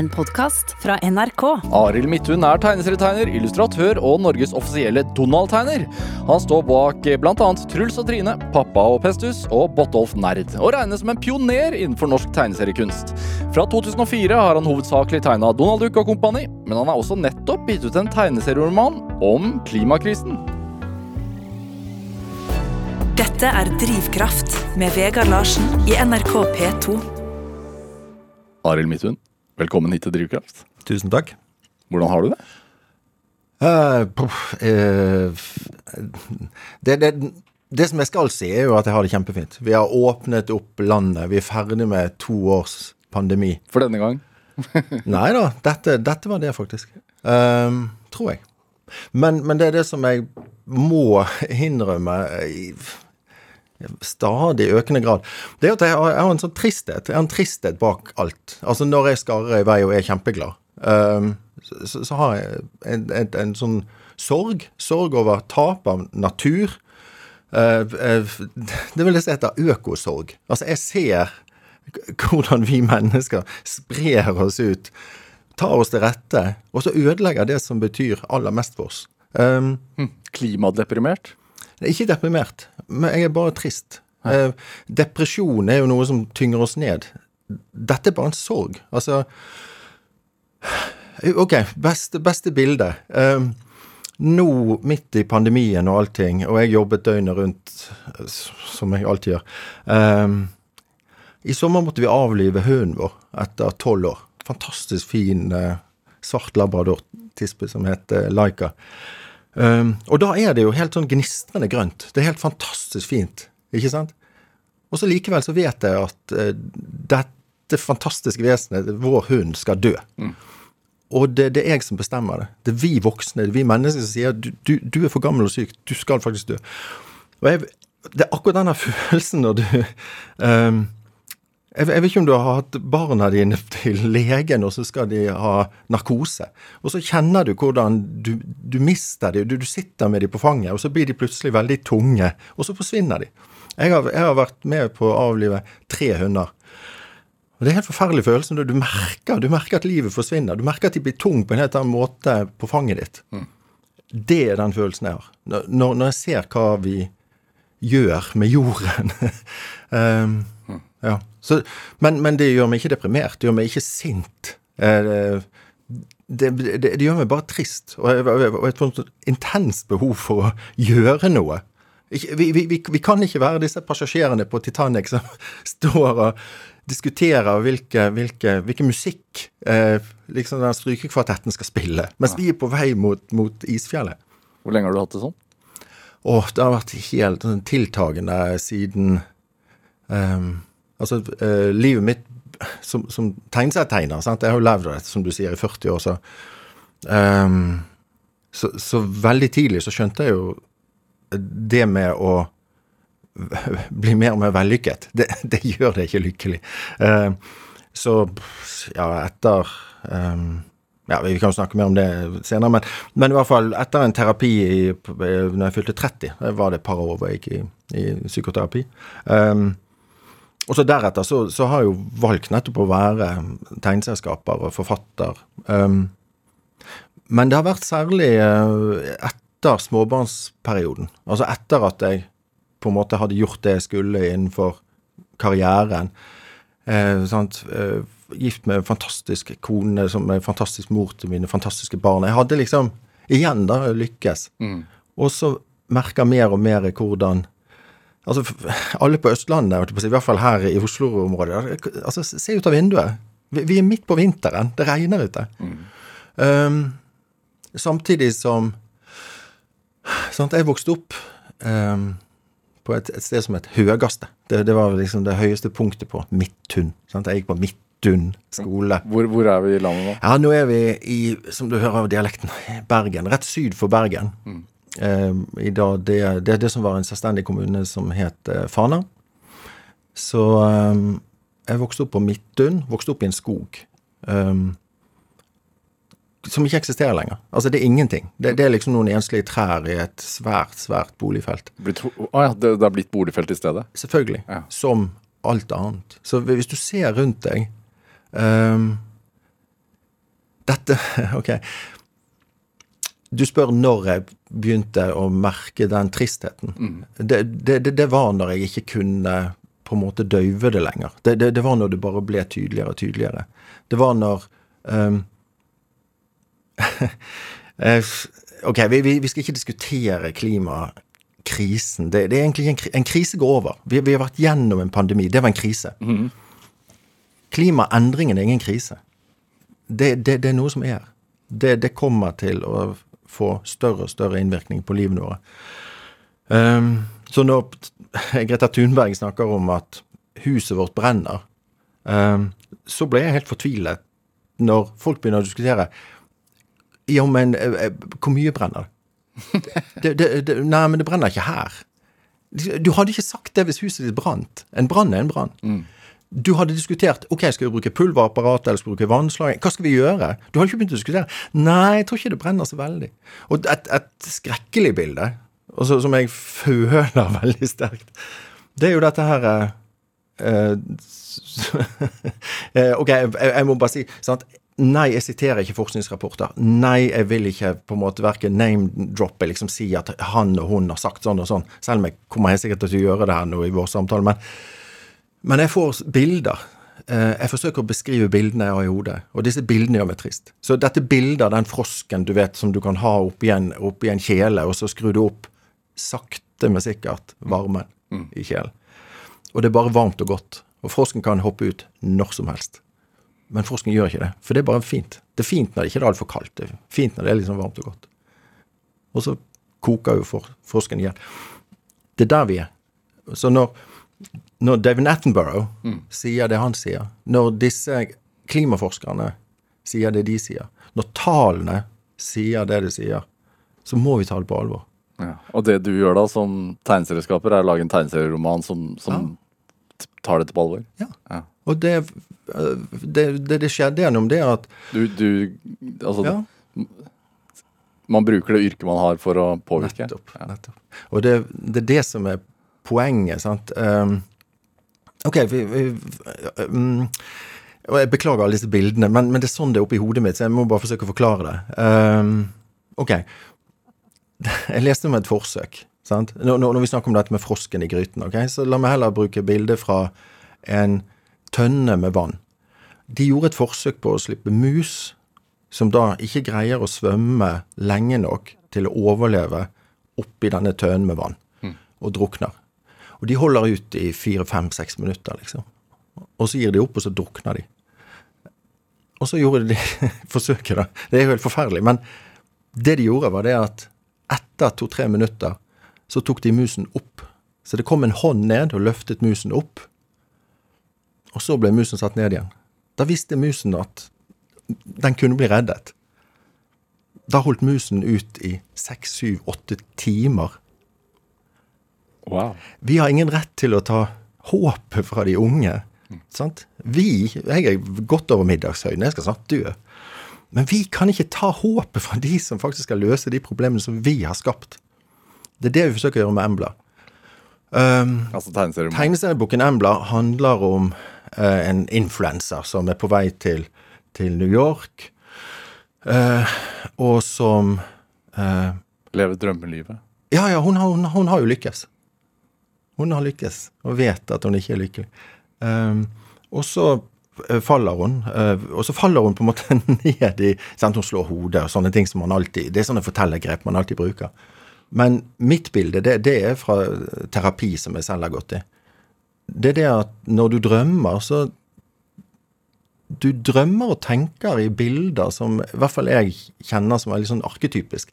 en podkast fra NRK. Arild Midthun er tegneserietegner, illustratør og Norges offisielle Donald-tegner. Han står bak bl.a. Truls og Trine, Pappa og Pestus og Bottolf Nerd, og regnes som en pioner innenfor norsk tegneseriekunst. Fra 2004 har han hovedsakelig tegna Donald Duck og kompani, men han har også nettopp gitt ut en tegneserieroman om klimakrisen. Dette er Drivkraft med Vegard Larsen i NRK P2. Arild Midthun, velkommen hit til Drivkraft. Tusen takk. Hvordan har du det? Uh, puff, uh, det, det, det som jeg skal si, er jo at jeg har det kjempefint. Vi har åpnet opp landet. Vi er ferdig med to års pandemi. For denne gang? Nei da, dette, dette var det, faktisk. Uh, tror jeg. Men, men, det er det som jeg må innrømme i stadig økende grad. Det er at jeg har, en sånn tristhet. Jeg har en tristhet bak alt. Altså når jeg skarrer i vei og er kjempeglad, um, så, har jeg en, en, en, sånn sorg. Sorg over tap av natur. Uh, uh, det vil jeg si heter økosorg. Altså jeg ser hvordan vi mennesker sprer oss ut, tar oss til rette, og så ødelegger det som betyr aller mest for oss. Um, Klimadeprimert? Ikke deprimert, men jeg er bare trist. Ja. depresjon er jo noe som tynger oss ned. Dette er bare en sorg. Altså OK, beste, beste bilde. Um, nå, midt i pandemien og allting, og jeg jobbet døgnet rundt, som jeg alltid gjør um, I sommer måtte vi avlive hunden vår etter tolv år. Fantastisk fin uh, svart labrador-tispe som heter Laika. Um, og da er det jo helt sånn gnistrende grønt. Det er helt fantastisk fint, ikke sant? Og så likevel så vet jeg at uh, dette fantastiske vesenet, vår hund, skal dø. Mm. Og det, det, er jeg som bestemmer det. Det er vi voksne, det er vi mennesker som sier du, du, du er for gammel og syk, du skal faktisk dø. Og jeg, det er akkurat denne følelsen når du um, jeg, vet ikke om du har hatt barna dine til legen, og så skal de ha narkose. Og så kjenner du hvordan du, du mister dem. Du, du, sitter med dem på fanget, og så blir de plutselig veldig tunge, og så forsvinner de. Jeg har, jeg har vært med på å avlive tre hunder. Og Det er en helt forferdelig følelse. Du merker, du merker at livet forsvinner. Du merker at de blir tung på en helt annen måte på fanget ditt. Mm. Det er den følelsen jeg har. Når, når jeg ser hva vi gjør med jorden. um, ja. Så, men, men, det gjør meg ikke deprimert. Det gjør meg ikke sint. Eh, det, det, det, gjør meg bare trist. Og, og et intenst behov for å gjøre noe. Vi, vi, vi, vi, kan ikke være disse passasjerene på Titanic som står og diskuterer hvilke, hvilke, hvilke musikk eh, liksom den strykekvartetten skal spille, mens vi er på vei mot, mot isfjellet. Hvor lenge har du hatt det sånn? Åh, det har vært helt sånn tiltagende siden um, Altså, uh, livet mitt som, som tegneserietegner? Jeg har jo levd av som du sier, i 40 år, så, um, så Så veldig tidlig så skjønte jeg jo det med å bli mer og mer vellykket, det, det gjør det ikke lykkelig. Uh, så ja, etter um, ja, Vi kan jo snakke mer om det senere, men, men, i hvert fall etter en terapi i, når jeg fylte 30, det var det et par år hvor jeg gikk i, i psykoterapi. Um, og så deretter så, så, har jeg jo valgt nettopp å være tegneselskaper og forfatter. Um, men det har vært særlig uh, etter småbarnsperioden. Altså etter at jeg på en måte hadde gjort det jeg skulle innenfor karrieren. Uh, eh, gift med en fantastisk kone som er fantastisk mor til mine fantastiske barn. Jeg hadde liksom igjen da lykkes. Mm. Og så merker mer og mer hvordan Altså, alle på Østlandet, i hvert fall her i Oslo-området, altså, se ut av vinduet. Vi, er midt på vinteren. Det regner ute. Mm. Um, samtidig som sant, Jeg vokste opp um, på et, et, sted som het Høgaste. Det, det, var liksom det høyeste punktet på Midtun. Sant? Jeg gikk på Midtun skole. Hvor, hvor, er vi i landet nå? Ja, Nå er vi i, som du hører av dialekten, Bergen. Rett syd for Bergen. Mm i dag, det, det, det som var en selvstendig kommune som het eh, Fana. Så eh, jeg vokste opp på Midtun, vokste opp i en skog. Um, som ikke eksisterer lenger. Altså, det er ingenting. Det, det, er liksom noen enslige trær i et svært, svært boligfelt. Blitt, oh ja, det, det har blitt boligfelt i stedet? Selvfølgelig. Ja. Som alt annet. Så hvis du ser rundt deg um, Dette Ok. Du spør når jeg begynte å merke den tristheten. Det, det, det, det var når jeg ikke kunne på en måte døyve det lenger. Det, det, det var når det bare ble tydeligere og tydeligere. Det var når eh, Ok, vi, vi, skal ikke diskutere klimakrisen. Det, det er egentlig en, en krise går over. Vi, vi har vært gjennom en pandemi. Det var en krise. Klimaendringen er ingen krise. Det, det, det er noe som er. Det, det kommer til å få større og større innvirkning på livene våre. Um, så når Greta Thunberg snakker om at huset vårt brenner, um, så ble jeg helt fortvilet når folk begynner å diskutere Ja, men eh, eh, hvor mye brenner det? det, det? Nei, men det brenner ikke her. Du hadde ikke sagt det hvis huset ditt brant. En brann er en brann. Du hadde diskutert ok, skal vi bruke pulverapparat eller skal vi bruke vannslaging. Hva skal vi gjøre? Du hadde ikke begynt å diskutere. Nei, jeg tror ikke det brenner så veldig. Og et, et skrekkelig bilde, også, som jeg føler veldig sterkt, det er jo dette her eh, eh, eh, Ok, jeg, jeg må bare si sant? Nei, jeg siterer ikke forskningsrapporter. Nei, jeg vil ikke på en måte verken name-droppe, liksom si at han og hun har sagt sånn og sånn, selv om jeg kommer helt sikkert til å gjøre det her nå i vår samtale. men men jeg får bilder. Eh, Jeg forsøker å beskrive bildene jeg har i hodet, og disse bildene gjør meg trist. Så dette bildet av den frosken du vet som du kan ha oppi en, opp en kjele, og så skrur du opp sakte, men sikkert varmen i kjelen. Og det er bare varmt og godt. Og frosken kan hoppe ut når som helst. Men frosken gjør ikke det, for det er bare fint. Det er fint når det ikke er altfor kaldt. Det er fint når det er liksom varmt og godt. Og så koker jo for, frosken igjen. Det er der vi er. Så når når David Attenborough sier det han sier, når disse klimaforskerne sier det de sier, når tallene sier det de sier, så må vi ta det på alvor. Ja. Og det du gjør da som tegneserieskaper, er å lage en tegneserieroman som, som ja. tar dette på alvor? Ja. Ja. Og det, øh, det, det, det skjedde gjennom det at Du, du Altså, man bruker det yrket man har for å påvirke? nettopp. nettopp. Og det, det er det som er poenget, sant. Um, ok, vi, vi um, Jeg beklager alle disse bildene, men, men det er sånn det er oppi hodet mitt, så jeg må bare forsøke å forklare det. Um, ok. Jeg leste om et forsøk. Sant? Når, når vi snakker om dette med frosken i gryten, ok, så la meg heller bruke bilde fra en tønne med vann. De gjorde et forsøk på å slippe mus, som da ikke greier å svømme lenge nok til å overleve oppi denne tønnen med vann, og drukner. Og de holder ut i fire, fem, seks minutter, liksom. Og så gir de opp, og så drukner de. Og så gjorde de forsøket, da. Det er jo helt forferdelig. Men det de gjorde, var det at etter to-tre minutter så tok de musen opp. Så det kom en hånd ned og løftet musen opp. Og så ble musen satt ned igjen. Da visste musen at den kunne bli reddet. Da holdt musen ut i seks, syv, åtte timer. Wow. Vi har ingen rett til å ta håpet fra de unge. Sant? Vi Jeg er godt over middagshøyden, jeg skal snart dø. Men vi kan ikke ta håpet fra de som faktisk skal løse de problemene som vi har skapt. Det er det vi forsøker å gjøre med Embla. Um, Altså tegneserieboken. Tegneserieboken Embla handler om uh, en influenser som er på vei til, til New York, uh, og som uh, Lever drømmelivet. Ja, ja, hun har, hun, hun har jo lykkes. Hun har lykkes, og vet at hun ikke er lykkelig. Um, og så eh, faller hun, eh, og så faller hun på en måte ned i sant, Hun slår hodet og sånne ting som man alltid Det er sånne fortellergrep man alltid bruker. Men mitt bilde, det, det er fra terapi som jeg selv har gått i. Det er det at når du drømmer, så Du drømmer og tenker i bilder som i hvert fall jeg kjenner som er litt sånn arketypisk.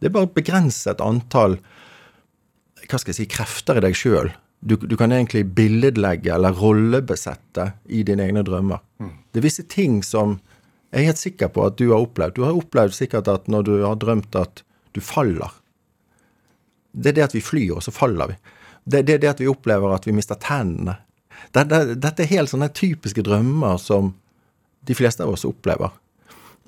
Det er bare et begrenset antall hva skal jeg si, krefter i deg sjøl. Du, du kan egentlig billedlegge eller rollebesette i dine egne drømmer. Det er visse ting som jeg er helt sikker på at du har opplevd. Du har opplevd sikkert at når du har drømt at du faller Det er det at vi flyr, og så faller vi. Det, det er det at vi opplever at vi mister tennene. Det, det, dette er helt sånne typiske drømmer som de fleste av oss opplever.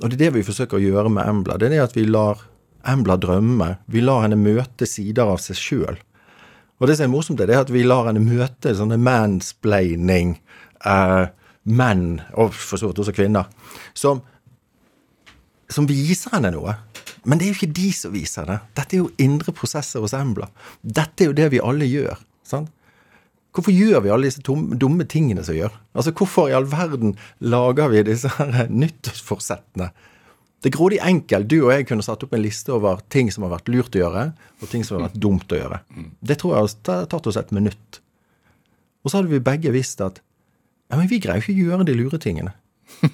Og det er det vi forsøker å gjøre med Embla. Det er det at vi lar Embla drømme. Vi lar henne møte sider av seg sjøl. Og det som er morsomt, er at vi lar henne møte sånne mansplaining eh, menn, og for så vidt også kvinner, som som viser henne noe. Men det er jo ikke de som viser det. Dette er jo indre prosesser hos Embla. Dette er jo det vi alle gjør. sant? Hvorfor gjør vi alle disse dumme, dumme tingene som vi gjør? Altså, Hvorfor i all verden lager vi disse nyttårsforsettene? Det er grådig enkelt. Du og jeg kunne satt opp en liste over ting som har vært lurt å gjøre, og ting som har vært dumt å gjøre. Det tror jeg har tatt oss et minutt. Og så hadde vi begge visst at ja, men vi greier jo ikke å gjøre de lure tingene.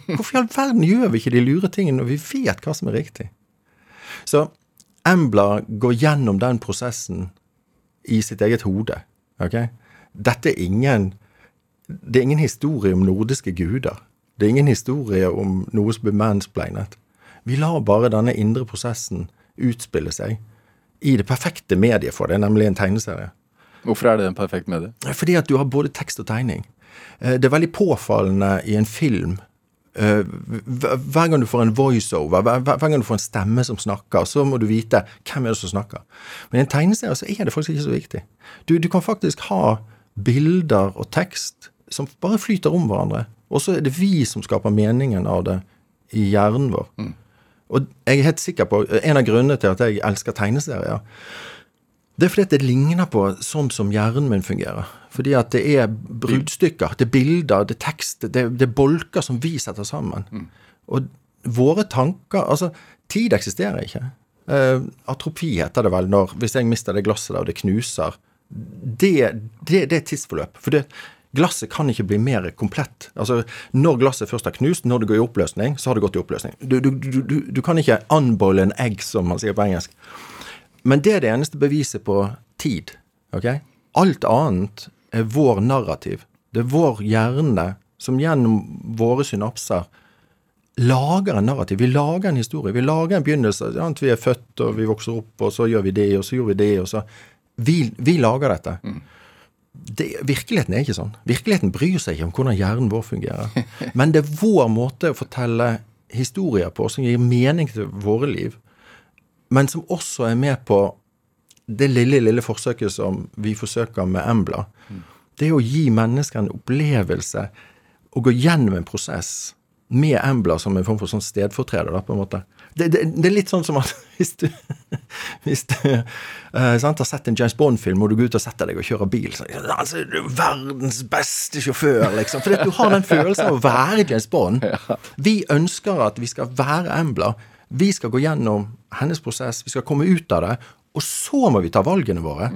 Hvorfor i all verden gjør vi ikke de lure tingene når vi vet hva som er riktig? Så Embla går gjennom den prosessen i sitt eget hode. ok? Dette er ingen Det er ingen historie om nordiske guder. Det er ingen historie om noe som blir mansplainet. Vi lar bare denne indre prosessen utspille seg i det perfekte mediet for det, nemlig en tegneserie. Hvorfor er det en perfekt medie? Fordi at du har både tekst og tegning. Eh, Det er veldig påfallende i en film. eh, hver- gang du får en voiceover, hver, gang du får en stemme som snakker, så må du vite hvem er det som snakker. Men i en tegneserie så er det faktisk ikke så viktig. Du, du kan faktisk ha bilder og tekst som bare flyter om hverandre. Og så er det vi som skaper meningen av det i hjernen vår. Og jeg er helt sikker på En av grunnene til at jeg elsker tegneserier, det er fordi at det ligner på sånn som hjernen min fungerer. Fordi at det er bruddstykker, det er bilder, det er tekst, det det er bolker som vi setter sammen. Og våre tanker Altså, tid eksisterer ikke. Uh, atropi heter det vel når Hvis jeg mister det glasset der, og det knuser Det, det, det er tidsforløp. For det, glasset kan ikke bli mer komplett. Altså, Når glasset først er knust, når det går i oppløsning, så har det gått i oppløsning. Du, du, du, du, kan ikke unboil an egg, som man sier på engelsk. Men det er det eneste beviset på tid. ok? Alt annet er vår narrativ. Det er vår hjerne som gjennom våre synapser lager en narrativ. Vi lager en historie. Vi lager en begynnelse. At Vi er født, og vi vokser opp, og så gjør vi det, og så gjør vi det, og så Vi, vi lager dette. Det, virkeligheten er ikke sånn. Virkeligheten bryr seg ikke om hvordan hjernen vår fungerer. Men det er vår måte å fortelle historier på som gir mening til våre liv men som også er med på det lille, lille forsøket som vi forsøker med Embla. Det å gi mennesker en opplevelse og gå gjennom en prosess med Embla som en form for sånn stedfortreder, da, på en måte. Det, det, det er litt sånn som at hvis du, hvis du uh, sant, har sett en James Bond-film, og du går ut og setter deg og kjører bil så, altså, Du er verdens beste sjåfør, liksom. Fordi du har den følelsen av å være James Bond. Vi ønsker at vi skal være Embla. Vi skal gå gjennom hennes prosess, vi skal komme ut av det, og så må vi ta valgene våre.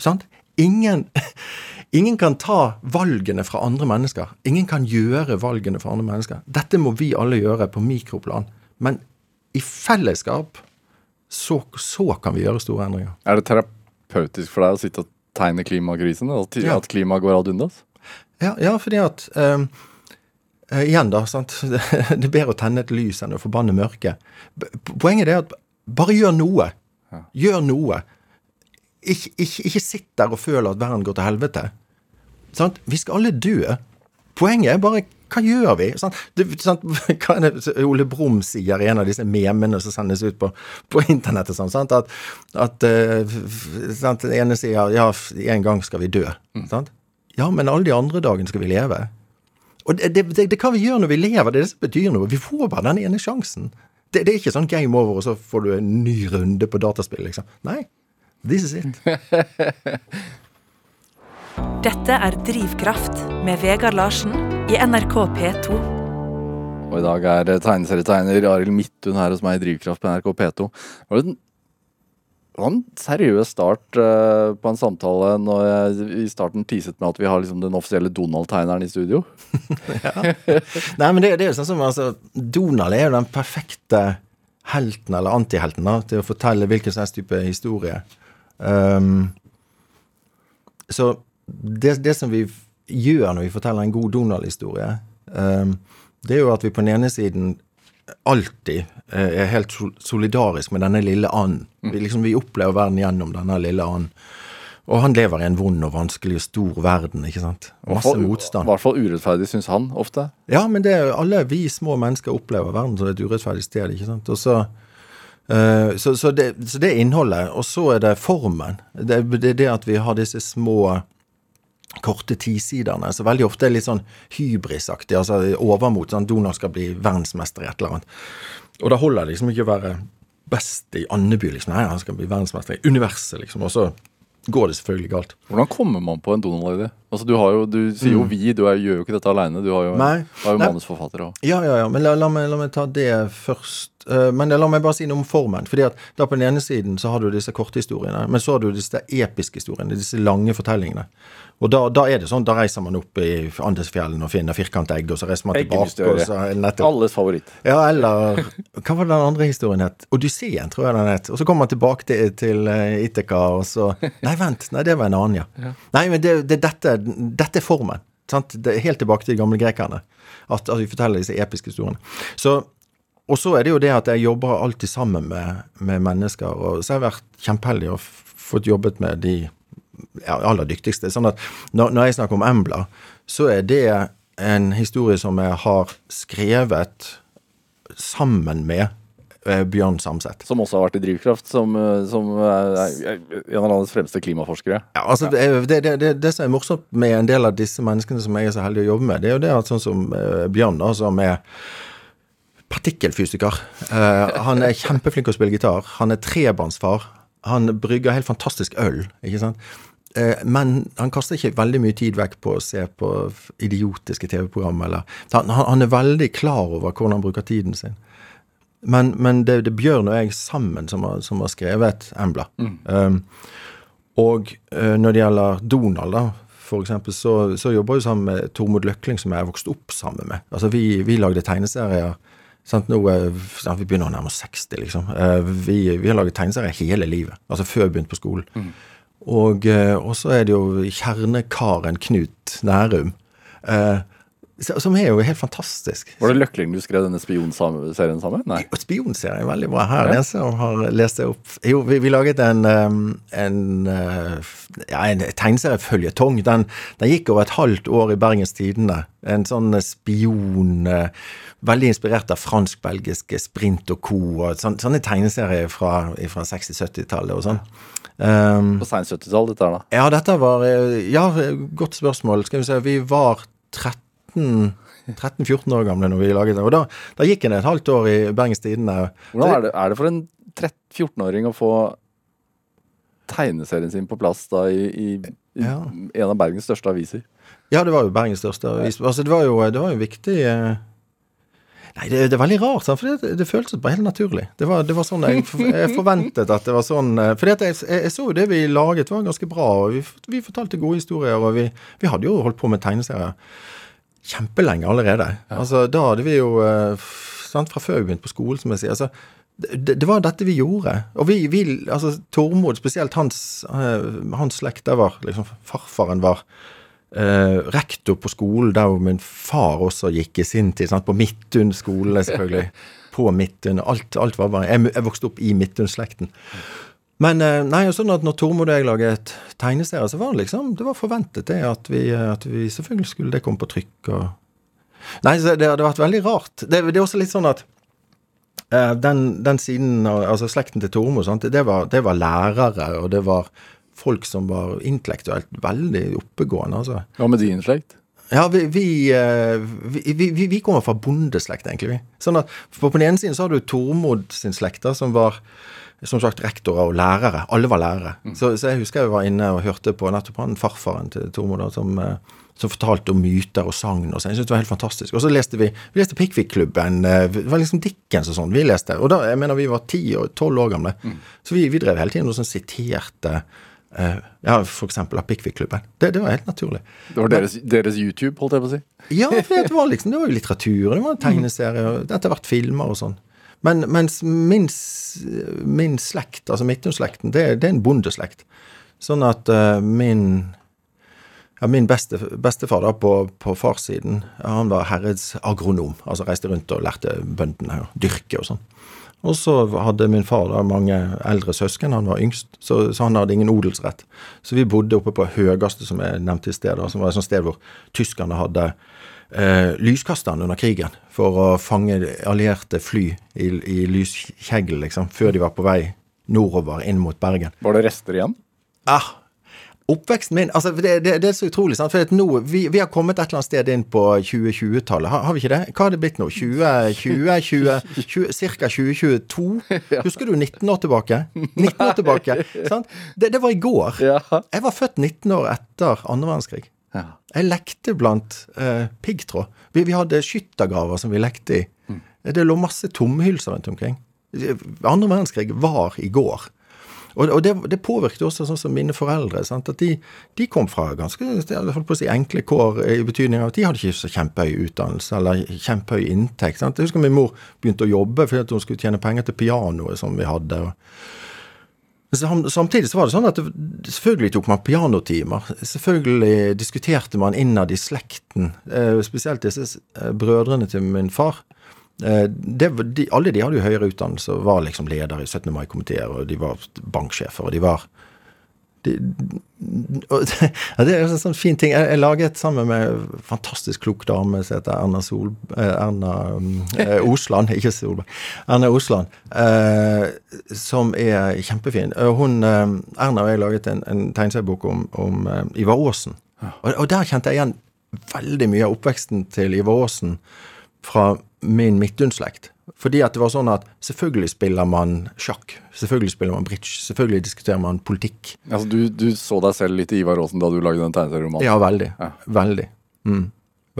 Sant? Ingen, ingen kan ta valgene fra andre mennesker. Ingen kan gjøre valgene fra andre mennesker. Dette må vi alle gjøre på mikroplan. Men i fellesskap så, så kan vi gjøre store endringer. Er det terapeutisk for deg å sitte og tegne klimakrisen? At, Ja. at klimaet går ad undas? Ja, ja fordi at um, Igjen, da. sant? Det er bedre å tenne et lys enn å forbanne mørket. Poenget er at bare gjør noe. Gjør noe. Ikke, ikke, ikke sitt der og føl at verden går til helvete. Sant? Vi skal alle dø. Poenget er bare hva gjør vi? Sånn, Det, sånn, Hva er det Ole Brumm sier i en av disse memene som sendes ut på, på internettet? Sånn, sant? At, at eh, sant? Den ene sier ja, en gang skal vi dø. Sant? Ja, men alle de andre dagene skal vi leve. Og det, det, det, det hva vi gjør når vi lever, det det som betyr noe. Vi får bare den ene sjansen. Det, det er ikke sånn game over, og så får du en ny runde på dataspill, liksom. Nei. This is it. Dette er Drivkraft med Vegard Larsen i NRK P2. Og i dag er eh, tegneserietegner Arild Midthun her hos meg i Drivkraft på NRK P2. Det var en, det var en seriøs start eh, på en samtale når jeg i starten teaset med at vi har liksom den offisielle Donald-tegneren i studio. Nei, men det, det er jo sånn som altså, Donald er jo den perfekte helten, eller antihelten, da, til å fortelle hvilken som helst type historie. Um, så det, det som vi gjør når vi forteller en god Donald-historie, um, det er jo at vi på den ene siden alltid eh, er helt solidarisk med denne lille and. Vi, liksom, vi opplever verden gjennom denne lille and. Og han lever i en vond og vanskelig og stor verden, ikke sant. Masse I motstand. hvert fall urettferdig, syns han ofte. Ja, men det er alle vi små mennesker opplever verden som et urettferdig sted, ikke sant. Og så, eh, så, så, det, så det er innholdet, og så er det formen. Det, det det at vi har disse små korte tisidene. Så veldig ofte er det litt sånn hybrisaktig, altså overmot. sånn Donald skal bli verdensmester i et eller annet. Og da holder det liksom ikke å være best i Andeby, liksom. Nei, han skal bli verdensmester i universet, liksom. Og så går det selvfølgelig galt. Hvordan kommer man på en Donald-idé? Altså, du, har jo, du sier jo vi, du gjør jo ikke dette aleine. Du har jo, Nei. har jo manusforfatter òg. Ja, ja, ja. Men la, la, meg, la meg ta det først. Eh, men la meg bare si noe om formen. fordi at da På den ene siden så har du disse korte historiene, men så har du disse episke historiene, disse lange fortellingene. Og da, da er det sånn, da reiser man opp i Andesfjellene og finner firkantegg, og så reiser man tilbake. Og så nettopp Alles favoritt. Ja, eller Hva var den andre historien het? Odysseen, tror jeg den het. Og så kommer man tilbake til, til eh, Ithaca, og så Nei, vent. Nei, det var en annen, ja. Nei, men det, det, dette, dette er formen. Sant? Det helt tilbake til de gamle grekerne. At, at vi forteller disse episke historiene. Så og så er det jo det at jeg jobber alltid sammen med, med mennesker. Og så har jeg vært kjempeheldig og fått jobbet med de ja, aller dyktigste. Sånn at når, når jeg snakker om Embla, så er det en historie som jeg har skrevet sammen med eh, Bjørn Samset. Som også har vært i Drivkraft, som, eh, som er, er en av landets fremste klimaforskere. Ja, altså det, er- det, det, det, det som er morsomt med en del av disse menneskene som jeg er så heldig å jobbe med, det er jo det at sånn som eh, Bjørn, da, som er partikkelfysiker. Eh, han er kjempeflink til å spille gitar. Han er trebarnsfar. Han brygger helt fantastisk øl, ikke sant. Eh, men han kaster ikke veldig mye tid vekk på å se på idiotiske TV-program. eller han, han er veldig klar over hvordan han bruker tiden sin. Men, men det, det er Bjørn og jeg sammen som har, som har skrevet Embla. Um, og eh, når det gjelder Donald, da, for eksempel, så, så jobber jeg sammen med Tormod Løkling, som jeg er vokst opp sammen med. Altså, vi, vi lagde tegneserier sant, nå, eh, sant, Vi begynner å nærme oss 60, liksom. Eh, vi, vi har laget tegneserier hele livet. Altså før vi begynte på skolen. Og, eh, og så er det jo kjernekaren Knut Nærum. Eh, som er jo helt fantastisk. Var det Løkling du skrev denne spionserien sammen? Nei. Spionserien er veldig bra her. Den som har lest det opp Jo, vi, vi laget en, um, en, uh, ja, en tegneserieføljetong. Den, den gikk over et halvt år i Bergens Tidende. En sånn spion uh, Veldig inspirert av fransk-belgiske Sprint og co. og sånne, sånne tegneserier fra, fra 60-70-tallet og sånn. Um, På seint 70-tall, dette her, da. ja, dette var Ja, godt spørsmål. Skal vi se. Vi var 13 13-14 år gamle når vi laget det. Og da, da gikk en et halvt år i Bergens Tidende. Hvordan er det, er det for en 13-14-åring å få tegneserien sin på plass da i, i, i Ja. en av Bergens største aviser? Ja, det var jo Bergens største avis. Altså, det var jo, det var jo viktig eh, Nei, det, det er veldig rart, for det, det føltes bare helt naturlig. Det var, det var sånn jeg, jeg forventet at det var sånn eh, For jeg, jeg, jeg så jo det vi laget var ganske bra, og vi, vi fortalte gode historier, og vi, vi hadde jo holdt på med tegneserier kjempelenge allerede. Altså, da hadde vi jo eh, sant, Fra før vi begynte på skolen, som jeg sier. altså det, det var dette vi gjorde. Og vi, vi altså Tormod, spesielt hans, eh, hans slekt, der var liksom Farfaren var eh, rektor på skolen der hvor min far også gikk i sin tid. Sant? På Midtun skole, selvfølgelig. På Midtun. Alt, alt var bare Jeg, jeg vokste opp i Midtun-slekten. Men eh, nei, sånn at når Tormod og jeg laget tegneserie, så var det liksom Det var forventet det at vi, at vi selvfølgelig skulle det komme på trykk og Nei, så det hadde vært veldig rart. Det, det er også litt sånn at eh, den, den siden av Altså slekten til Tormod, det, var, det var lærere, og det var folk som var intellektuelt veldig oppegående, altså. Hva med din slekt? Ja, vi, vi, eh, vi, vi, vi, vi kommer fra bondeslekt, egentlig. vi. Sånn at for på den ene siden så har du Tormod sin slekt, da, som var som sagt rektorer og lærere. Alle var lærere. Så, så jeg husker jeg var inne og hørte på nettopp han farfaren til Tormod, som, eh, som fortalte om myter og sagn og så, Jeg syntes det var helt fantastisk. Og så leste vi vi leste Pickwick-klubben. eh, Det var liksom Dickens og sånn vi leste. Og da, jeg mener vi var ti og tolv år gamle. Så vi, vi drev hele tiden og sånn siterte Uh, ja, eksempel av Pickwick-klubben. Det, det var helt naturlig. Det var deres, deres YouTube, holdt jeg på å si. Ja, for det var liksom, det var jo litteratur, det var tegneserier, etter hvert filmer og sånn. Men mens min, min slekt, altså Midtun-slekten, det, det er en bondeslekt. Sånn at uh, min ja, min beste, bestefar da på, på farssiden, han var herredsagronom. Altså reiste rundt og lærte bøndene å dyrke og sånn. Og så hadde min far da mange eldre søsken, han var yngst, så, så han hadde ingen odelsrett. Så vi bodde oppe på Høgaste, som jeg nevnte i sted, da, som var et sted hvor tyskerne hadde eh, lyskasteren under krigen for å fange allierte fly i, i lyskjegl, liksom, før de var på vei nordover inn mot Bergen. Var det rester igjen? Ah, Oppveksten min altså det, det, det er så utrolig. sant? For nå, vi, vi har kommet et eller annet sted inn på 2020-tallet. Har, har vi ikke det? Hva har det blitt nå? 2020? 20, 20, Ca. 2022? Husker du 19 år tilbake? 19 år tilbake, sant? Det, det var i går. Jeg var født 19 år etter andre verdenskrig. Ja. Jeg lekte blant eh, piggtråd. Vi, vi hadde skyttergraver som vi lekte i. Det lå masse tomhylser rundt omkring. Andre verdenskrig var i går. Og, og det, det påvirket også sånn som mine foreldre. Sant? At de, de kom fra ganske holdt på å si, enkle kår i betydning av at de hadde ikke så kjempehøy utdannelse eller kjempehøy inntekt. Sant? Jeg husker min mor begynte å jobbe fordi hun skulle tjene penger til pianoet som vi hadde. og Sam- Samtidig så var det sånn at det, selvfølgelig tok man pianotimer. Selvfølgelig diskuterte man innad i slekten, eh, spesielt disse eh, brødrene til min far. Eh, det, de, alle de hadde jo høyere utdannelse og var liksom leder i 17. mai-komiteer, og de var banksjefer, og de var det, ja, det er en sånn fin ting. Jeg, jeg laget sammen med en fantastisk klok dame som heter Erna, Sol, eh, Erna um, eh, Osland, ikke Solberg. Erna Osland, eh, som er kjempefin. Hun, eh, Erna og jeg laget en, en tegneseriebok om, om eh, Ivar Aasen. Og, og der kjente jeg igjen veldig mye av oppveksten til Ivar Aasen fra min Midtun-slekt. Fordi at det var sånn at selvfølgelig spiller man sjakk, selvfølgelig spiller man bridge, selvfølgelig diskuterer man politikk. Altså, du, du så deg selv litt i Ivar Aasen da du lagde den tegneserieromanen? Ja, veldig. Ja. Veldig. Mm.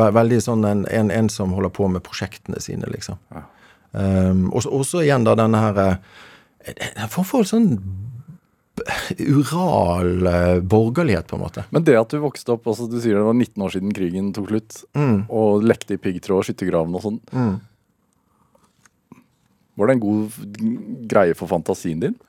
Veldig sånn en, en, en som holder på med prosjektene sine, liksom. Ja. Um, og så- også igjen da denne her En form for sånn ural eh, borgerlighet, på en måte. Men det at du vokste opp altså Du sier det var 19 år siden krigen tok slutt, Mm. og lekte i piggtråd og skyttergraven og sånn. Mm. Var det en god greie for fantasien din?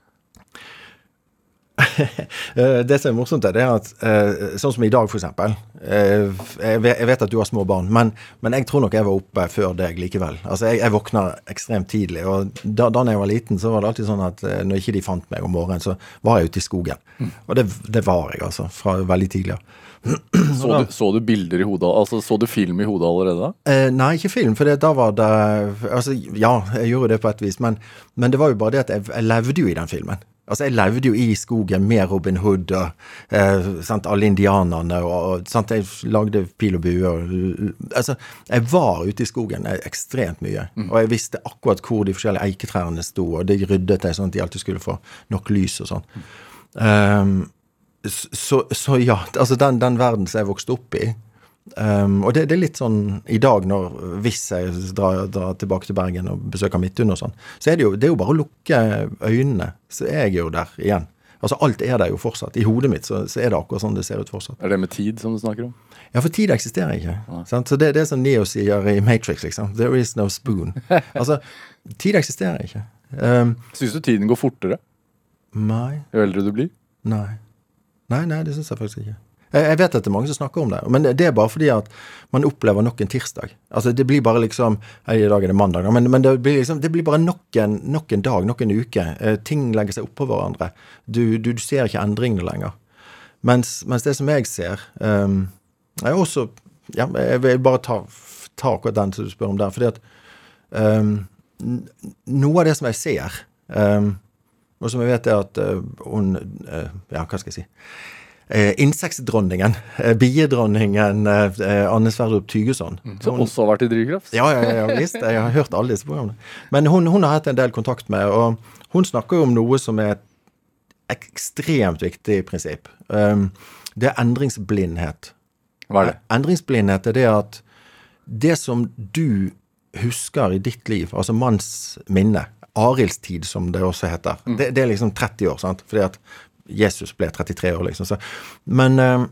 Eh, Det som er morsomt, er det at eh, sånn som i dag, eksempel. eh, Jeg vet at du har små barn, men, men jeg tror nok jeg var oppe før deg likevel. Altså, jeg, jeg våkner ekstremt tidlig, og da, da jeg var liten, så var det alltid sånn at når ikke de fant meg om morgenen, så var jeg ute i skogen. Og det, det var jeg, altså, fra veldig tidlig av. Så du, så du bilder i hodet Altså så du film i hodet allerede? Eh, nei, ikke film, for det, da var det Altså, ja, jeg gjorde det på et vis, men, men det var jo bare det at jeg, jeg levde jo i den filmen. Altså, jeg levde jo i skogen med Robin Hood og eh, sant, alle indianerne og, og sant, Jeg lagde pil og bue og Altså, jeg var ute i skogen ekstremt mye. Og jeg visste akkurat hvor de forskjellige eiketrærne sto, og det ryddet jeg sånn at de alltid skulle få nok lys og sånn. Um, så, så ja, altså den, den verden som jeg vokste opp i. Um, og det, det er litt sånn i dag, når, hvis jeg drar, drar tilbake til Bergen og besøker Midtun og sånn, så er det jo, det er jo bare å lukke øynene, så er jeg jo der igjen. Altså Alt er der jo fortsatt. I hodet mitt så, så er det akkurat sånn det ser ut fortsatt. Er det med tid som du snakker om? Ja, for tid eksisterer ikke. Sant? Så det er det som Neo sier i Matrix, liksom. There is no spoon. Altså, tid eksisterer ikke. Um, Syns du tiden går fortere nei. jo eldre du blir? Nei. Nei, nei, det syns jeg faktisk ikke. Jeg, jeg vet at det er mange som snakker om det, men det, er bare fordi at man opplever nok en tirsdag. Altså, det blir bare liksom I dag er det mandag, men, men det, blir liksom, det blir bare nok en, nok en dag, nok en uke. Eh, ting legger seg oppå hverandre. Du, du, du ser ikke endringene lenger. Mens, mens det som jeg ser um, Jeg er også Ja, jeg vil bare ta, ta akkurat den som du spør om der. Fordi at um, noe av det som jeg ser um, og som jeg vet er at eh, hun eh, Ja, hva skal jeg si? Uh, Insektdronningen, biedronningen eh, eh, Anne Sverdrup Tygeson. Som også har vært i drivkraft? Ja, ja, ja, visst. Jeg har hørt alle disse programmene. Men hun, hun har hatt en del kontakt med, og hun snakker jo om noe som er et ekstremt viktig prinsipp. Um, det er endringsblindhet. Hva er det? Endringsblindhet er det at det som du husker i ditt liv, altså manns minne, Arilds tid som det også heter, det, det er liksom 30 år, sant? Fordi at Jesus ble 33 år, liksom. Så. Men eh,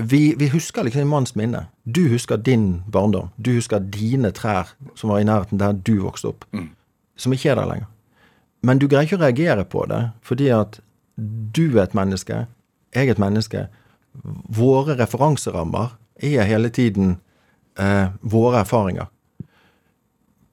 vi, vi husker liksom i manns minne. Du husker din barndom. Du husker dine trær som var i nærheten der du vokste opp, som ikke er der lenger. Men du greier ikke å reagere på det, fordi at du er et menneske, jeg er et menneske. Våre referanserammer er hele tiden eh, våre erfaringer.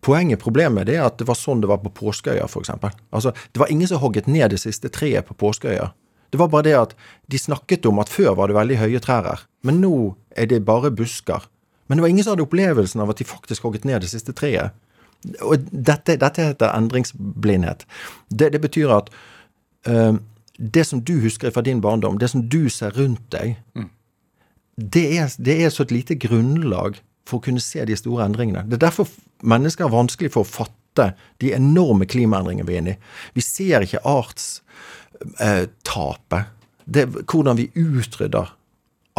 Poenget, problemet, det er at det var sånn det var på Påskeøya, f.eks. Altså, det var ingen som hogget ned det siste treet på Påskeøya. Det var bare det at de snakket om at før var det veldig høye trær her, men nå er det bare busker. Men det var ingen som hadde opplevelsen av at de faktisk hogget ned det siste treet. Og dette, dette heter endringsblindhet. Det, det betyr at øh, det som du husker fra din barndom, det som du ser rundt deg, det, er, det er så et lite grunnlag for å kunne se de store endringene. Det er derfor mennesker har vanskelig for å fatte de enorme klimaendringene vi er inne i. Vi ser ikke artstapet. Det, hvordan vi utrydder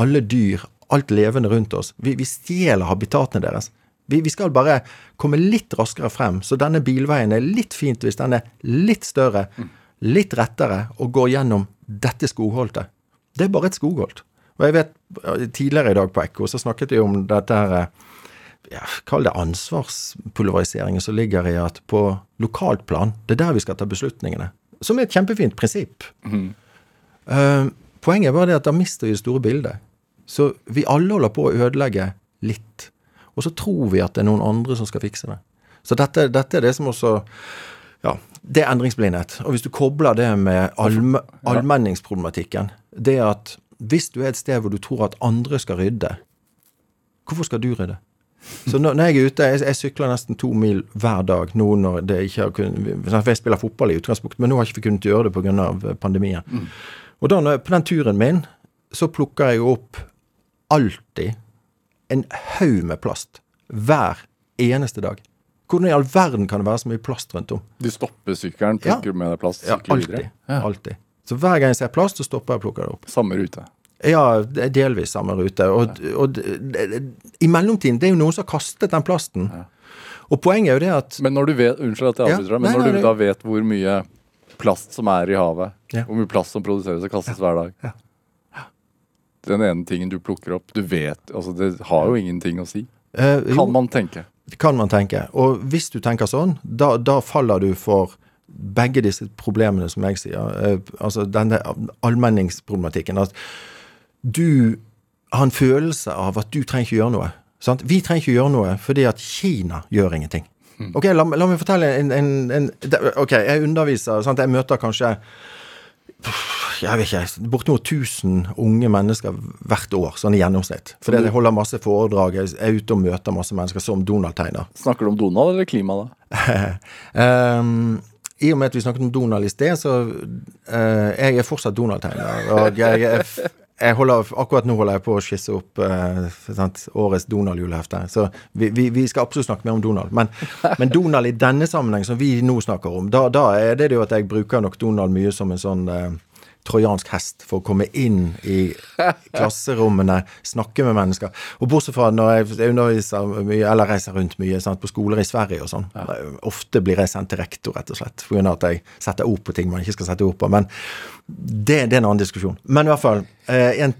alle dyr, alt levende rundt oss. Vi, vi stjeler habitatene deres. Vi, vi, skal bare komme litt raskere frem. Så denne bilveien er litt fint hvis den er litt større, litt rettere, og går gjennom dette skogholtet. Det er bare et skogholt. Og jeg vet, Tidligere i dag på Ekko så snakket vi om dette her ja, Kall det ansvarspulveriseringen som ligger i at på lokalt plan, det er der vi skal ta beslutningene. Som er et kjempefint prinsipp. Mm. Uh, poenget er bare det at da mister vi det store bildet. Så vi alle holder på å ødelegge litt. Og så tror vi at det er noen andre som skal fikse det. Så dette, dette er det som også Ja, det er endringsblindhet. Og hvis du kobler det med allme, allmenningsproblematikken, det at hvis du er et sted hvor du tror at andre skal rydde, hvorfor skal du rydde? Så når, jeg er ute, jeg, jeg, sykler nesten to mil hver dag nå når det ikke har kunnet Jeg spiller fotball i utgangspunktet, men nå har ikke kunnet gjøre det pga. pandemien. Mm. Og da, på den turen min, så plukker jeg opp alltid en haug med plast. Hver eneste dag. Hvordan i all verden kan det være så mye plast rundt om? Du stopper sykkelen, plukker ja. med deg plast, ja, alltid. Ja. Alltid. Så hver gang jeg ser plast, så stopper jeg og plukker det opp. Samme rute? Ja, delvis samme rute. Og, og, i mellomtiden, det er jo noen som har kastet den plasten. Ja. Og poenget er jo det at Men når du vet Unnskyld at jeg avbryter deg, men nei, når nei, du da vet hvor mye plast som er i havet, ja. hvor mye plast som produseres og kastes hver dag ja. Den ene tingen du plukker opp, du vet altså Det har jo ingenting å si. Eh, kan man tenke. Kan man tenke. Og hvis du tenker sånn, da, da faller du for begge disse problemene, som jeg sier. Eh, altså denne allmenningsproblematikken. At du har en følelse av at du trenger ikke gjøre noe. Sant? Vi trenger ikke gjøre noe fordi at Kina gjør ingenting. Hmm. Ok, La, la meg fortelle en, en, en, Ok, jeg underviser. Sant? Jeg møter kanskje jeg vet ikke, bortimot 1000 unge mennesker hvert år, sånn i gjennomsnitt. Fordi jeg holder masse foredrag, jeg er ute og møter masse mennesker som Donald tegner. Snakker du om Donald eller klima, da? um, I og med at vi snakket om Donald i sted, så uh, Jeg er fortsatt Donald-tegner. Og jeg, jeg, jeg, holder, akkurat nå holder jeg på å skisse opp uh, årets Donald-julehefte. Så vi, vi, vi, skal absolutt snakke mer om Donald. Men, men, Donald i denne sammenheng, som vi nå snakker om, da, da er det jo at jeg bruker nok Donald mye som en sånn uh, trojansk hest for å komme inn i klasserommene, snakke med mennesker. Og bortsett fra når jeg underviser mye, eller reiser rundt mye sant, på skoler i Sverige og sånn. Ja. Ofte blir jeg sendt til rektor, rett og slett, pga. at jeg setter ord på ting man ikke skal sette ord på. Men det, det er en annen diskusjon. Men i hvert fall, eh, en,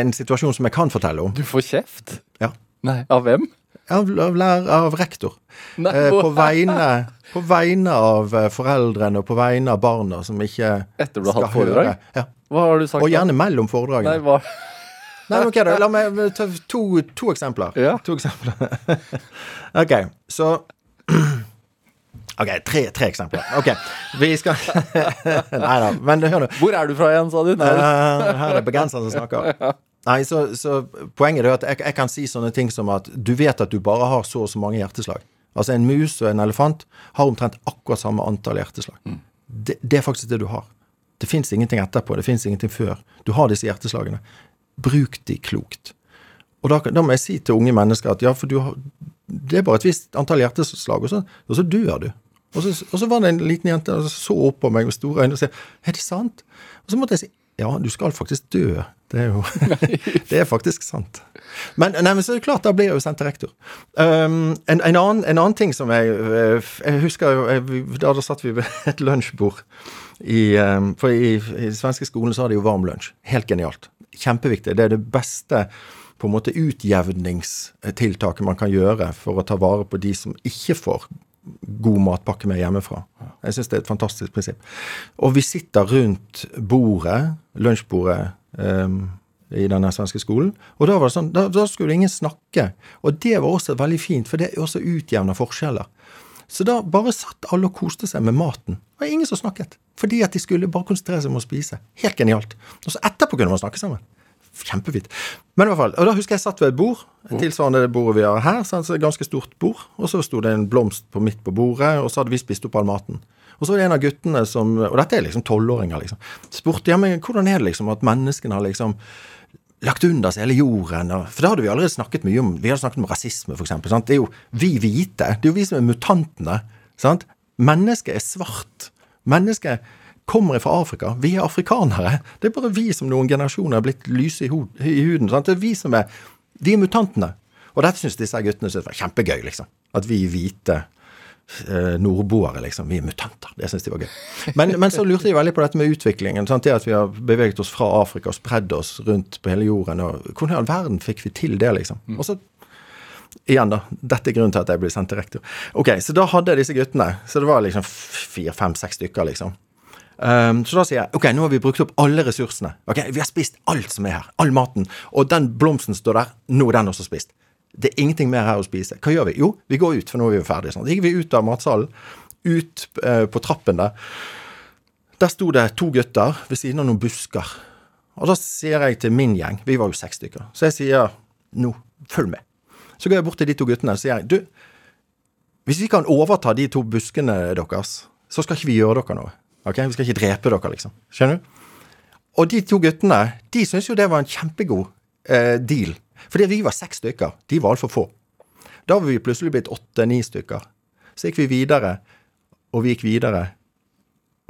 en situasjon som jeg kan fortelle om. Du får kjeft? Ja. Nei, Av hvem? Av, av, av rektor. Nei, eh, på vegne på vegne av eh, foreldrene og på vegne av barna som ikke Etter du har hatt foredrag? Ja. Hva har du sagt? Og gjerne mellom foredragene. Nei, hva? Nei, men ok da, La meg ta to, to eksempler. Ja. To eksempler. ok, så Ok, tre, tre, eksempler. Ok, vi skal Nei da, men hør nå. Hvor er du fra igjen, sa du? Uh, her er det bergenseren som snakker. Nei, så, så Poenget er at jeg, jeg, kan si sånne ting som at du vet at du bare har så og så mange hjerteslag. Altså en mus og en elefant har omtrent akkurat samme antall hjerteslag. Mm. Det, det, er faktisk det du har. Det fins ingenting etterpå. Det fins ingenting før. Du har disse hjerteslagene. Bruk de klokt. Og da, da, må jeg si til unge mennesker at ja, for du har, det er bare et visst antall hjerteslag, og så, og så dør du. Og så, og så, var det en liten jente som så opp på meg med store øyne og sa er det sant? Og så måtte jeg si ja, du skal faktisk dø. Det er jo Det er faktisk sant. Men, nei, men så er det klart, da blir jeg jo sendt til rektor. Um, en, en, annen, en, annen, ting som jeg eh, Jeg husker jo Da, da satt vi ved et lunsjbord i um, For i, i svenske skolen så har de jo varm lunsj. Helt genialt. Kjempeviktig. Det er det beste på en måte utjevningstiltaket man kan gjøre for å ta vare på de som ikke får god matpakke med hjemmefra. Jeg syns det er et fantastisk prinsipp. Og vi sitter rundt bordet, lunsjbordet, um, i denne svenske skolen. Og da var det sånn, da, da skulle ingen snakke. Og det var også veldig fint, for det også utjevner forskjeller. Så da bare satt alle og koste seg med maten. Det var ingen som snakket. Fordi at de skulle bare konsentrere seg om å spise. Helt genialt. Og så etterpå kunne man snakke sammen. kjempefint. Men i hvert fall, og da husker jeg satt ved et bord, tilsvarende det bordet vi har her. Så et ganske stort bord. Og så sto det en blomst på midt på bordet, og så hadde vi spist opp all maten. Og så var det en av guttene som Og dette er liksom tolvåringer, liksom. Spurte ja, men hvordan er det liksom at menneskene har liksom lagt under seg hele jorden. For det hadde vi allerede snakket mye om. Vi hadde snakket om rasisme, f.eks. Det er jo vi hvite. Det er jo vi som er mutantene. sant? Mennesket er svart. Mennesket kommer fra Afrika. Vi er afrikanere. Det er bare vi som noen generasjoner er blitt lyse i, huden. sant? Det er vi som er Vi er mutantene. Og dette syns disse guttene synes var kjempegøy, liksom. At vi hvite nordboere, liksom. Vi er mutanter. Det syns de var gøy. Men, men, så lurte de veldig på dette med utviklingen. Sant? Det at vi har beveget oss fra Afrika og spredd oss rundt på hele jorden. og Hvordan i all verden fikk vi til det, liksom? Og så Igjen, da. Dette er grunnen til at jeg ble sendt til rektor. Ok, Så da hadde jeg disse guttene. Så det var liksom fire, fem, seks stykker, liksom. Um, så da sier jeg ok, nå har vi brukt opp alle ressursene. Ok, Vi har spist alt som er her. All maten. Og den blomsten står der. Nå er den også spist. Det er ingenting mer her å spise. Hva gjør vi? Jo, vi går ut, for nå er vi ferdige. Sånn. Så gikk vi ut av matsalen, ut eh, på trappen der. Der sto det to gutter ved siden av noen busker. Og da sier jeg til min gjeng, vi var jo seks stykker, så jeg sier nå, følg med. Så går jeg bort til de to guttene og sier du, hvis vi kan overta de to buskene deres, så skal ikke vi gjøre dere noe. Ok? Vi skal ikke drepe dere, liksom. Skjønner du? Og de to guttene, de syntes jo det var en kjempegod eh, deal. Fordi vi var seks stykker. De var altfor få. Da var vi plutselig blitt åtte-ni stykker. Så gikk vi videre, og vi gikk videre,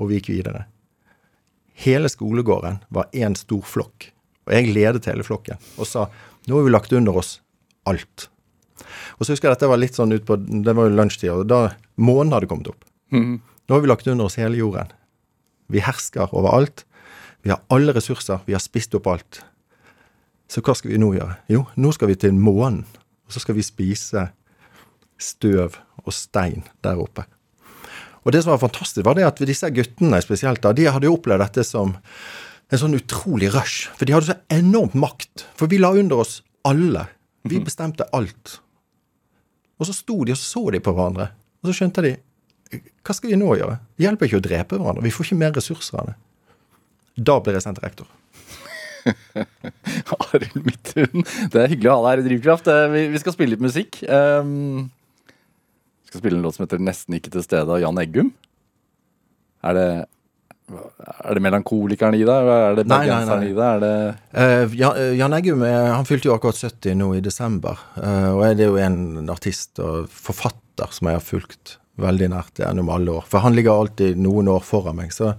og vi gikk videre. Hele skolegården var én stor flokk. Og jeg ledet hele flokken og sa nå har vi lagt under oss alt. Og så husker jeg dette var litt sånn ut på, Det var jo lunsjtid, og da månen hadde kommet opp. Mm. Nå har vi lagt under oss hele jorden. Vi hersker over alt. Vi har alle ressurser. Vi har spist opp alt. Så hva skal vi nå gjøre? Jo, nå skal vi til månen. Og så skal vi spise støv og stein der oppe. Og det som var fantastisk, var det at disse guttene spesielt, da, de hadde jo opplevd dette som en sånn utrolig rush. For de hadde så enormt makt. For vi la under oss alle. Vi mhm. bestemte alt. Og så sto de og så de på hverandre. Og så skjønte de hva skal vi nå gjøre? Det hjelper ikke å drepe hverandre. Vi får ikke mer ressurser av det. Da blir jeg sendt til rektor. Arild Midthun, det er hyggelig å ha deg her i Drivkraft. Eh, vi skal spille litt musikk. Um, vi skal spille en låt som heter 'Nesten ikke til stede' av Jan Eggum. Er det er det melankolikeren i deg? Er det bergenseren i deg? Det... Uh, Jan, Eggum han fylte jo akkurat 70 nå i desember. Uh, og er det jo en artist og forfatter som jeg har fulgt veldig nært gjennom alle år. For han ligger alltid noen år foran meg. Så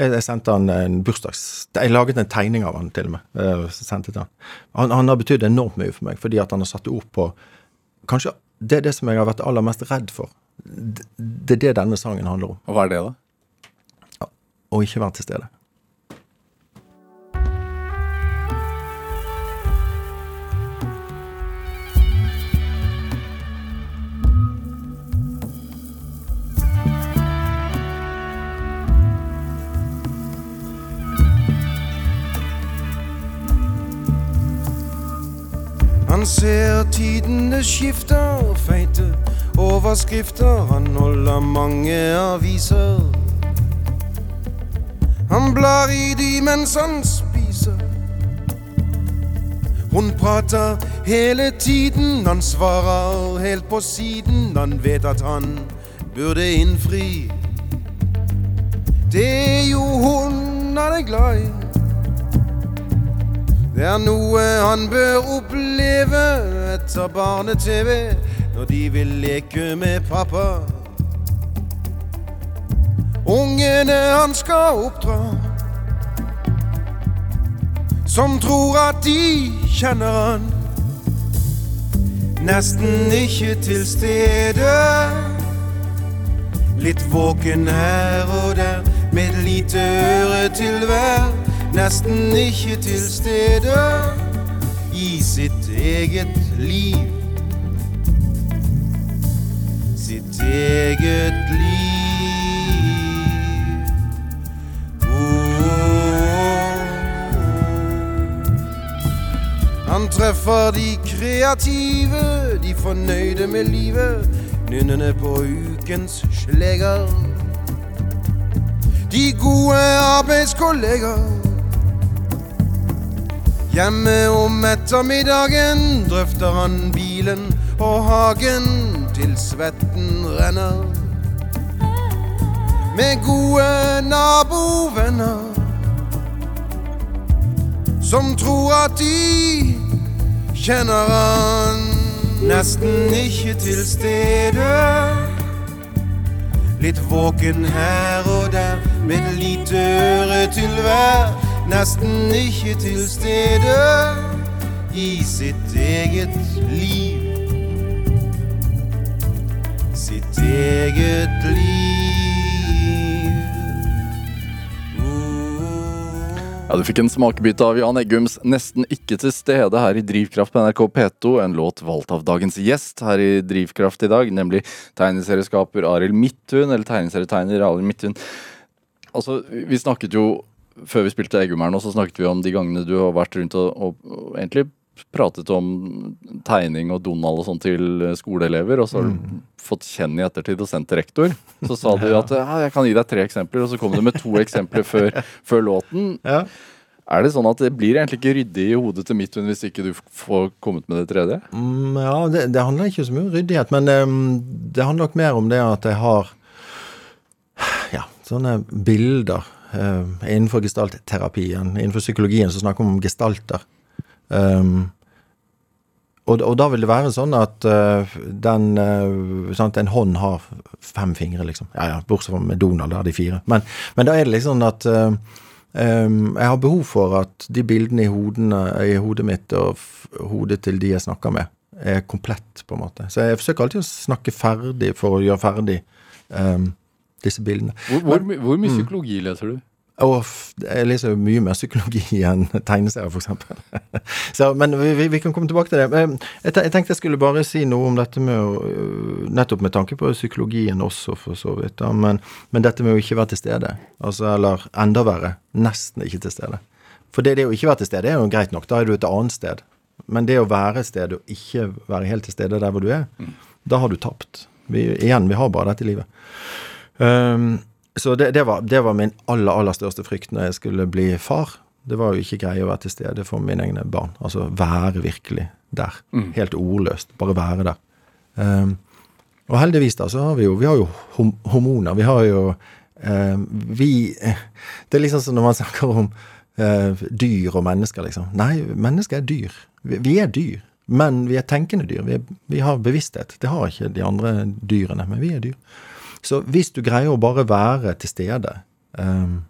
jeg, jeg, sendte han en bursdags... Jeg laget en tegning av han til og med. Så sendte han. han. Han har betydd enormt mye for meg, fordi at han har satt ord på Kanskje det er det som jeg har vært aller mest redd for. Det, er det denne sangen handler om. Og hva er det, da? Ja, å ikke være til stede. Han ser tidene skifter, feite overskrifter. Han holder mange aviser. Han blar i de mens han spiser. Hun prater hele tiden, han svarer helt på siden. Han vet at han burde innfri. Det er jo hun han er glad i. Det er noe han bør oppleve etter barne-TV når de vil leke med pappa. Ungene han skal oppdra, som tror at de kjenner han. Nesten ikke til stede. Litt våken her og der, med lite øre til hver nesten ikke til stede i sitt eget liv. Sitt eget liv. Oh. Han treffer de kreative, de fornøyde med livet, nynnene på ukens sleger. De gode arbeidskolleger Hjemme om ettermiddagen drøfter han bilen og hagen til svetten renner. Med gode nabovenner som tror at de kjenner han. Nesten ikke til stede. Litt våken her og der, med lite øre til hver. Nesten ikke til stede i sitt eget liv. Sitt eget liv. Ja, Du fikk en smakebit av Jan Eggums 'Nesten ikke til stede' her i Drivkraft på NRK P2. En låt valgt av dagens gjest her i Drivkraft i dag, nemlig tegneserieskaper Arild Midthun, eller tegneserietegner Arild Midthun. Altså, vi snakket jo før vi spilte Eggum her nå, så snakket vi om de gangene du har vært rundt og, og, og egentlig pratet om tegning og Donald og sånn til skoleelever, og så har du fått kjenn i ettertid og sendt til rektor. Så sa du at ja, jeg kan gi deg tre eksempler, og så kom du med to eksempler før, før låten. Ja. Er det sånn at det blir egentlig ikke ryddig i hodet til Midtun hvis ikke du får kommet med det tredje? Mm, ja, det, det handler ikke så mye om ryddighet, men um, det handler nok mer om det at jeg har ja, sånne bilder innenfor gestaltterapien. Innenfor psykologien så snakker vi om gestalter. Um, og, og da vil det være sånn at uh, den uh, sant, En hånd har fem fingre, liksom. Ja, ja, Bortsett fra med Donald, der de fire. Men, men da er det liksom at uh, Um, jeg har behov for at de bildene i, hodene, i hodet mitt og hodet til de jeg snakker med, er komplett, på en måte. Så jeg forsøker alltid å snakke ferdig for å gjøre ferdig um, disse bildene. Hvor, hvor, Men, hvor mye psykologi leser du? Og jeg leser mye mer psykologi enn tegneserier, f.eks. Så, men vi, vi, kan komme tilbake til det. Jeg, tenkte jeg skulle bare si noe om dette med å øh, Nettopp med tanke på psykologien også, for så vidt. Da. Men, men dette med å ikke være til stede. Altså, eller enda verre, nesten ikke til stede. For det, det å ikke være til stede er jo greit nok, da er du et annet sted. Men det å være et sted og ikke være helt til stede der hvor du er, da har du tapt. Vi, igjen, vi har bare dette livet. Um, så det, det, var, det var min aller, aller største frykt når jeg skulle bli far. Det var jo ikke greie å være til stede for mine egne barn. Altså være virkelig der. Helt ordløst. Bare være der. Um, og heldigvis da, så har vi jo Vi har jo hom hormoner. Vi har jo um, Vi Det er liksom som når man snakker om uh, dyr og mennesker, liksom. Nei, mennesker er dyr. Vi, vi er dyr. Men vi er tenkende dyr. Vi, er, vi har bevissthet. Det har ikke de andre dyrene, men vi er dyr. Så hvis du greier å bare være til stede, um,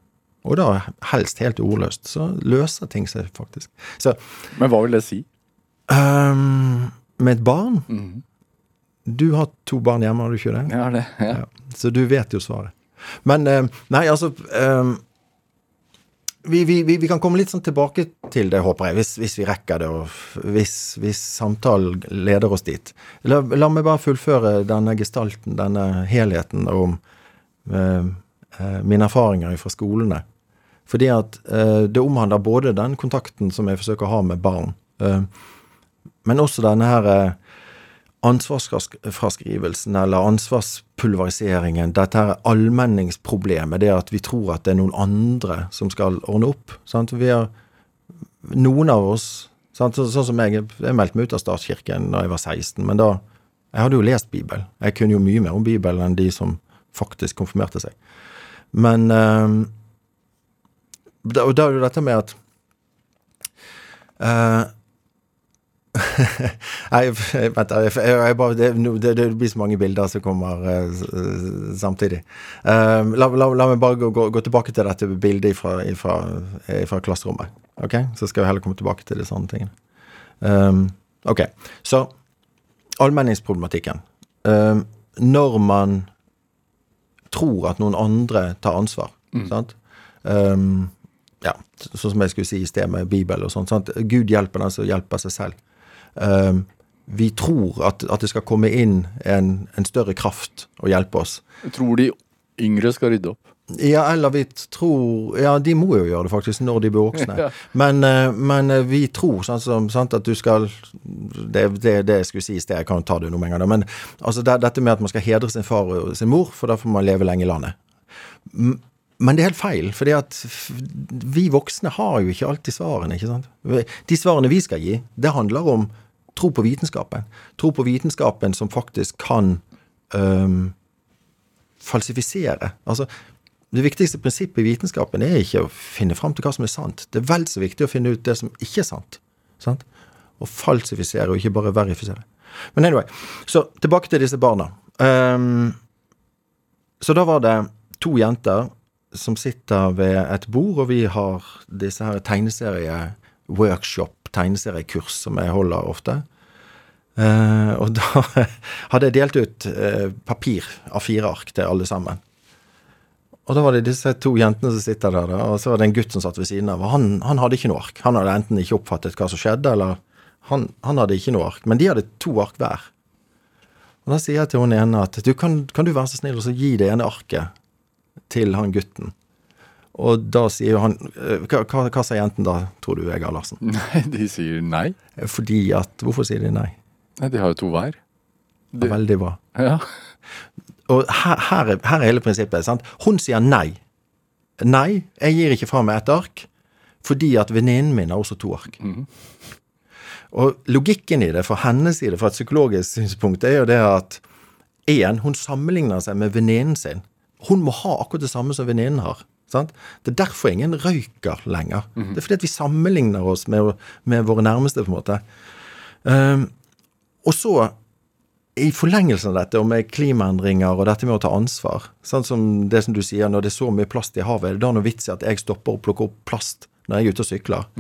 og da helst helt ordløst, så løser ting seg faktisk. Så Men hva vil det si? um, med et barn Du har to barn hjemme, har du ikke det? Ja, det. Ja. Ja. Så du vet jo svaret. Men um, Nei, altså eh, vi, vi, vi, kan komme litt sånn tilbake til det, håper jeg, hvis, hvis vi rekker det, og hvis, hvis samtalen leder oss dit. La, la meg bare fullføre denne gestalten, denne helheten om eh, eh, mine erfaringer fra skolene. Fordi at eh, det omhandler både den kontakten som jeg forsøker å ha med barn, eh, men også denne her eh, ansvarsfraskrivelsen eller ansvarspulveriseringen, dette her allmenningsproblemet, det at vi tror at det er noen andre som skal ordne opp. Sant? Vi har, noen av oss, sant? Så, sånn som jeg, jeg meldte meg ut av statskirken da jeg var 16, men da, jeg hadde jo lest Bibelen. Jeg kunne jo mye mer om Bibelen enn de som faktisk konfirmerte seg. Men øh, da, og da er det dette med at eh, Nei, vent. Jeg, jeg, bare, det, det, det blir så mange bilder som kommer s- samtidig. Um, la, la, la meg bare gå, gå, gå tilbake til dette bildet fra, klasserommet. Ok? Så skal vi heller komme tilbake til de sånne tingene. Um, ok, så allmenningsproblematikken. Um, når man tror at noen andre tar ansvar, sant? Um, ja, sånn som jeg skulle si i sted med Bibel og sånn. Gud hjelper den som hjelper seg selv. Um, vi tror at, at det skal komme inn en, en større kraft og hjelpe oss. Tror de yngre skal rydde opp. Ja, eller vi tror Ja, de må jo gjøre det faktisk når de blir voksne. Ja. Men, eh, men eh, vi tror sånn som, sant, at du skal Det det, det jeg skulle si i sted, jeg kan ta det noen ganger. Men altså, det, dette med at man skal hedre sin far og sin mor, for da får man leve lenge i landet. Men det er helt feil, fordi at vi voksne har jo ikke alltid svarene. ikke sant? De svarene vi skal gi, det handler om tro på vitenskapen. Tro på vitenskapen som faktisk kan um, falsifisere. Altså, det viktigste prinsippet i vitenskapen er ikke å finne fram til hva som er sant. Det er vel så viktig å finne ut det som ikke er sant. sant? Å falsifisere, og ikke bare verifisere. Men anyway, så tilbake til disse barna. Um, så da var det to jenter som sitter ved et bord, og vi har disse her tegneserie-workshop, tegneseriekurs, som jeg holder ofte. Eh, og da hadde jeg delt ut eh, papir av fire ark til alle sammen. Og da var det disse to jentene som sitter der, da, og så var det en gutt som satt ved siden av. og Han, han hadde ikke noe ark. Han hadde enten ikke oppfattet hva som skjedde, eller han, han hadde ikke noe ark. Men de hadde to ark hver. Og da sier jeg til hun ene at du, kan, kan du være så snill og gi det ene arket til han gutten? Og da sier han eh, Hva, hva, hva sier jenten da, tror du, Vegard Larsen? Nei, de sier nei. Fordi at Hvorfor sier de nei? Nei, De har jo to hver. Det er veldig bra. Ja. Og her, her, er, her er hele prinsippet. sant? Hun sier nei. Nei, jeg gir ikke fra meg et ark, fordi at venninnen min har også to ark. Og logikken i det, fra hennes side, fra et psykologisk synspunkt, er jo det at én, hun sammenligner seg med venninnen sin. Hun må ha akkurat det samme som venninnen har. Sant? Det er derfor ingen røyker lenger. Det er fordi at vi sammenligner oss med, med våre nærmeste, på en måte. Um, og så i forlengelsen av dette, og med klimaendringer og dette med å ta ansvar, sant? som det som du sier, når det er så mye plast i havet, er det da noe vits i at jeg stopper å plukke opp plast når jeg er ute og sykler?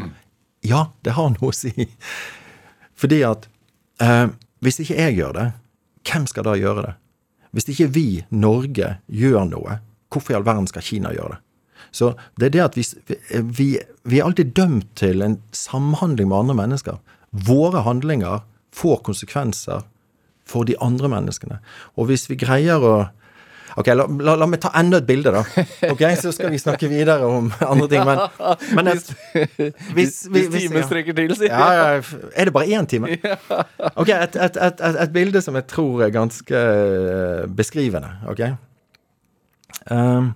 Ja, det har noe å si. Fordi at eh, hvis ikke jeg gjør det, hvem skal da gjøre det? Hvis ikke vi, Norge, gjør noe, hvorfor i all verden skal Kina gjøre det? Så det er det at vi, vi, vi er alltid dømt til en samhandling med andre mennesker. Våre handlinger får konsekvenser for de andre menneskene. Og hvis vi greier å Ok, la, la, la meg ta enda et bilde, da. Ok, Så skal vi snakke videre om andre ting. Men, men et, Hvis, hvis timen strekker til, sier ja, ja, Er det bare én time? Ok, et, et, et, et, et bilde som jeg tror er ganske eh, beskrivende. Ok. Um,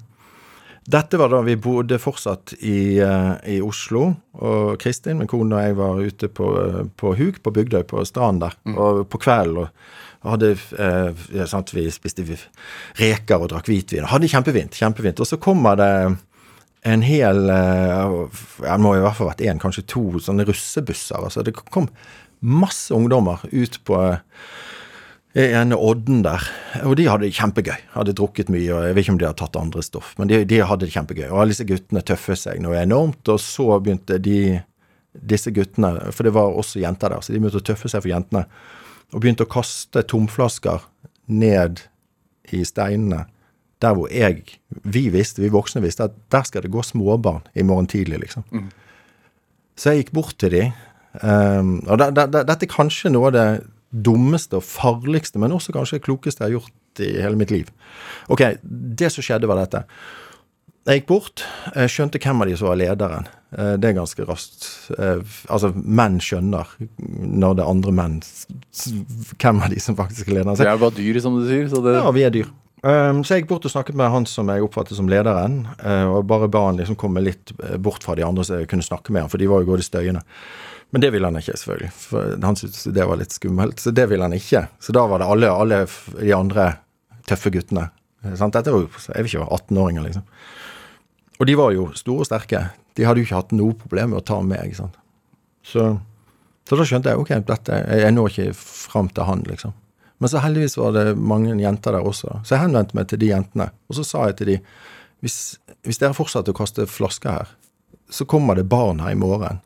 dette var da vi bodde fortsatt i, eh, i Oslo, og Kristin, min kone og jeg var ute på, eh, på huk på Bygdøy, på stranden der, og på kvelden. og hadde, eh, sant, Vi spiste reker og drakk hvitvin. og Hadde kjempefint. kjempefint. Og så kommer det en hel eh, Det må i hvert fall vært én, kanskje to sånne russebusser. altså Det kom masse ungdommer ut på i ene odden der. Og de hadde det kjempegøy. Hadde drukket mye, og jeg vet ikke om de hadde tatt andre stoff, men de, de hadde det kjempegøy. Og alle disse guttene tøffet seg noe enormt, og så begynte de disse guttene, for det var også jenter der, så de begynte å tøffe seg for jentene, og begynte å kaste tomflasker ned i steinene. Der hvor jeg, vi visste, vi voksne visste, at der skal det gå småbarn i morgen tidlig, liksom. Så jeg gikk bort til de, um, og det, det, det, dette er kanskje noe av det dummeste og farligste, men også kanskje klokeste jeg har gjort i hele mitt liv. Ok, det som skjedde, var dette. Jeg gikk bort, jeg skjønte hvem av de som var lederen. Eh, Det er ganske raskt. Eh, Altså, menn skjønner når det er andre menn, hvem av de som faktisk er lederen. Vi er bare dyr, som du sier. Så det, ja, vi er dyr. Um, så jeg gikk bort og snakket med han som jeg oppfattet som lederen, eh, og bare ba han liksom komme litt eh, bort fra de andre så jeg kunne snakke med han, for de var jo både støyende. Men det ville han ikke, selvfølgelig. For han syntes det var litt skummelt, så det ville han ikke. Så da var det alle, alle de andre tøffe guttene. Eh, Sant? Dette var jo jeg vet ikke, 18-åringer, liksom. Og de var jo store og sterke. De hadde jo ikke hatt noe problem med å ta meg. Sant? Så, så da skjønte jeg ok, dette, jeg når ikke fram til han, liksom. Men så heldigvis var det mange jenter der også. Så jeg henvendte meg til de jentene. Og så sa jeg til de hvis, hvis dere fortsetter å kaste flasker her, så kommer det barn her i morgen.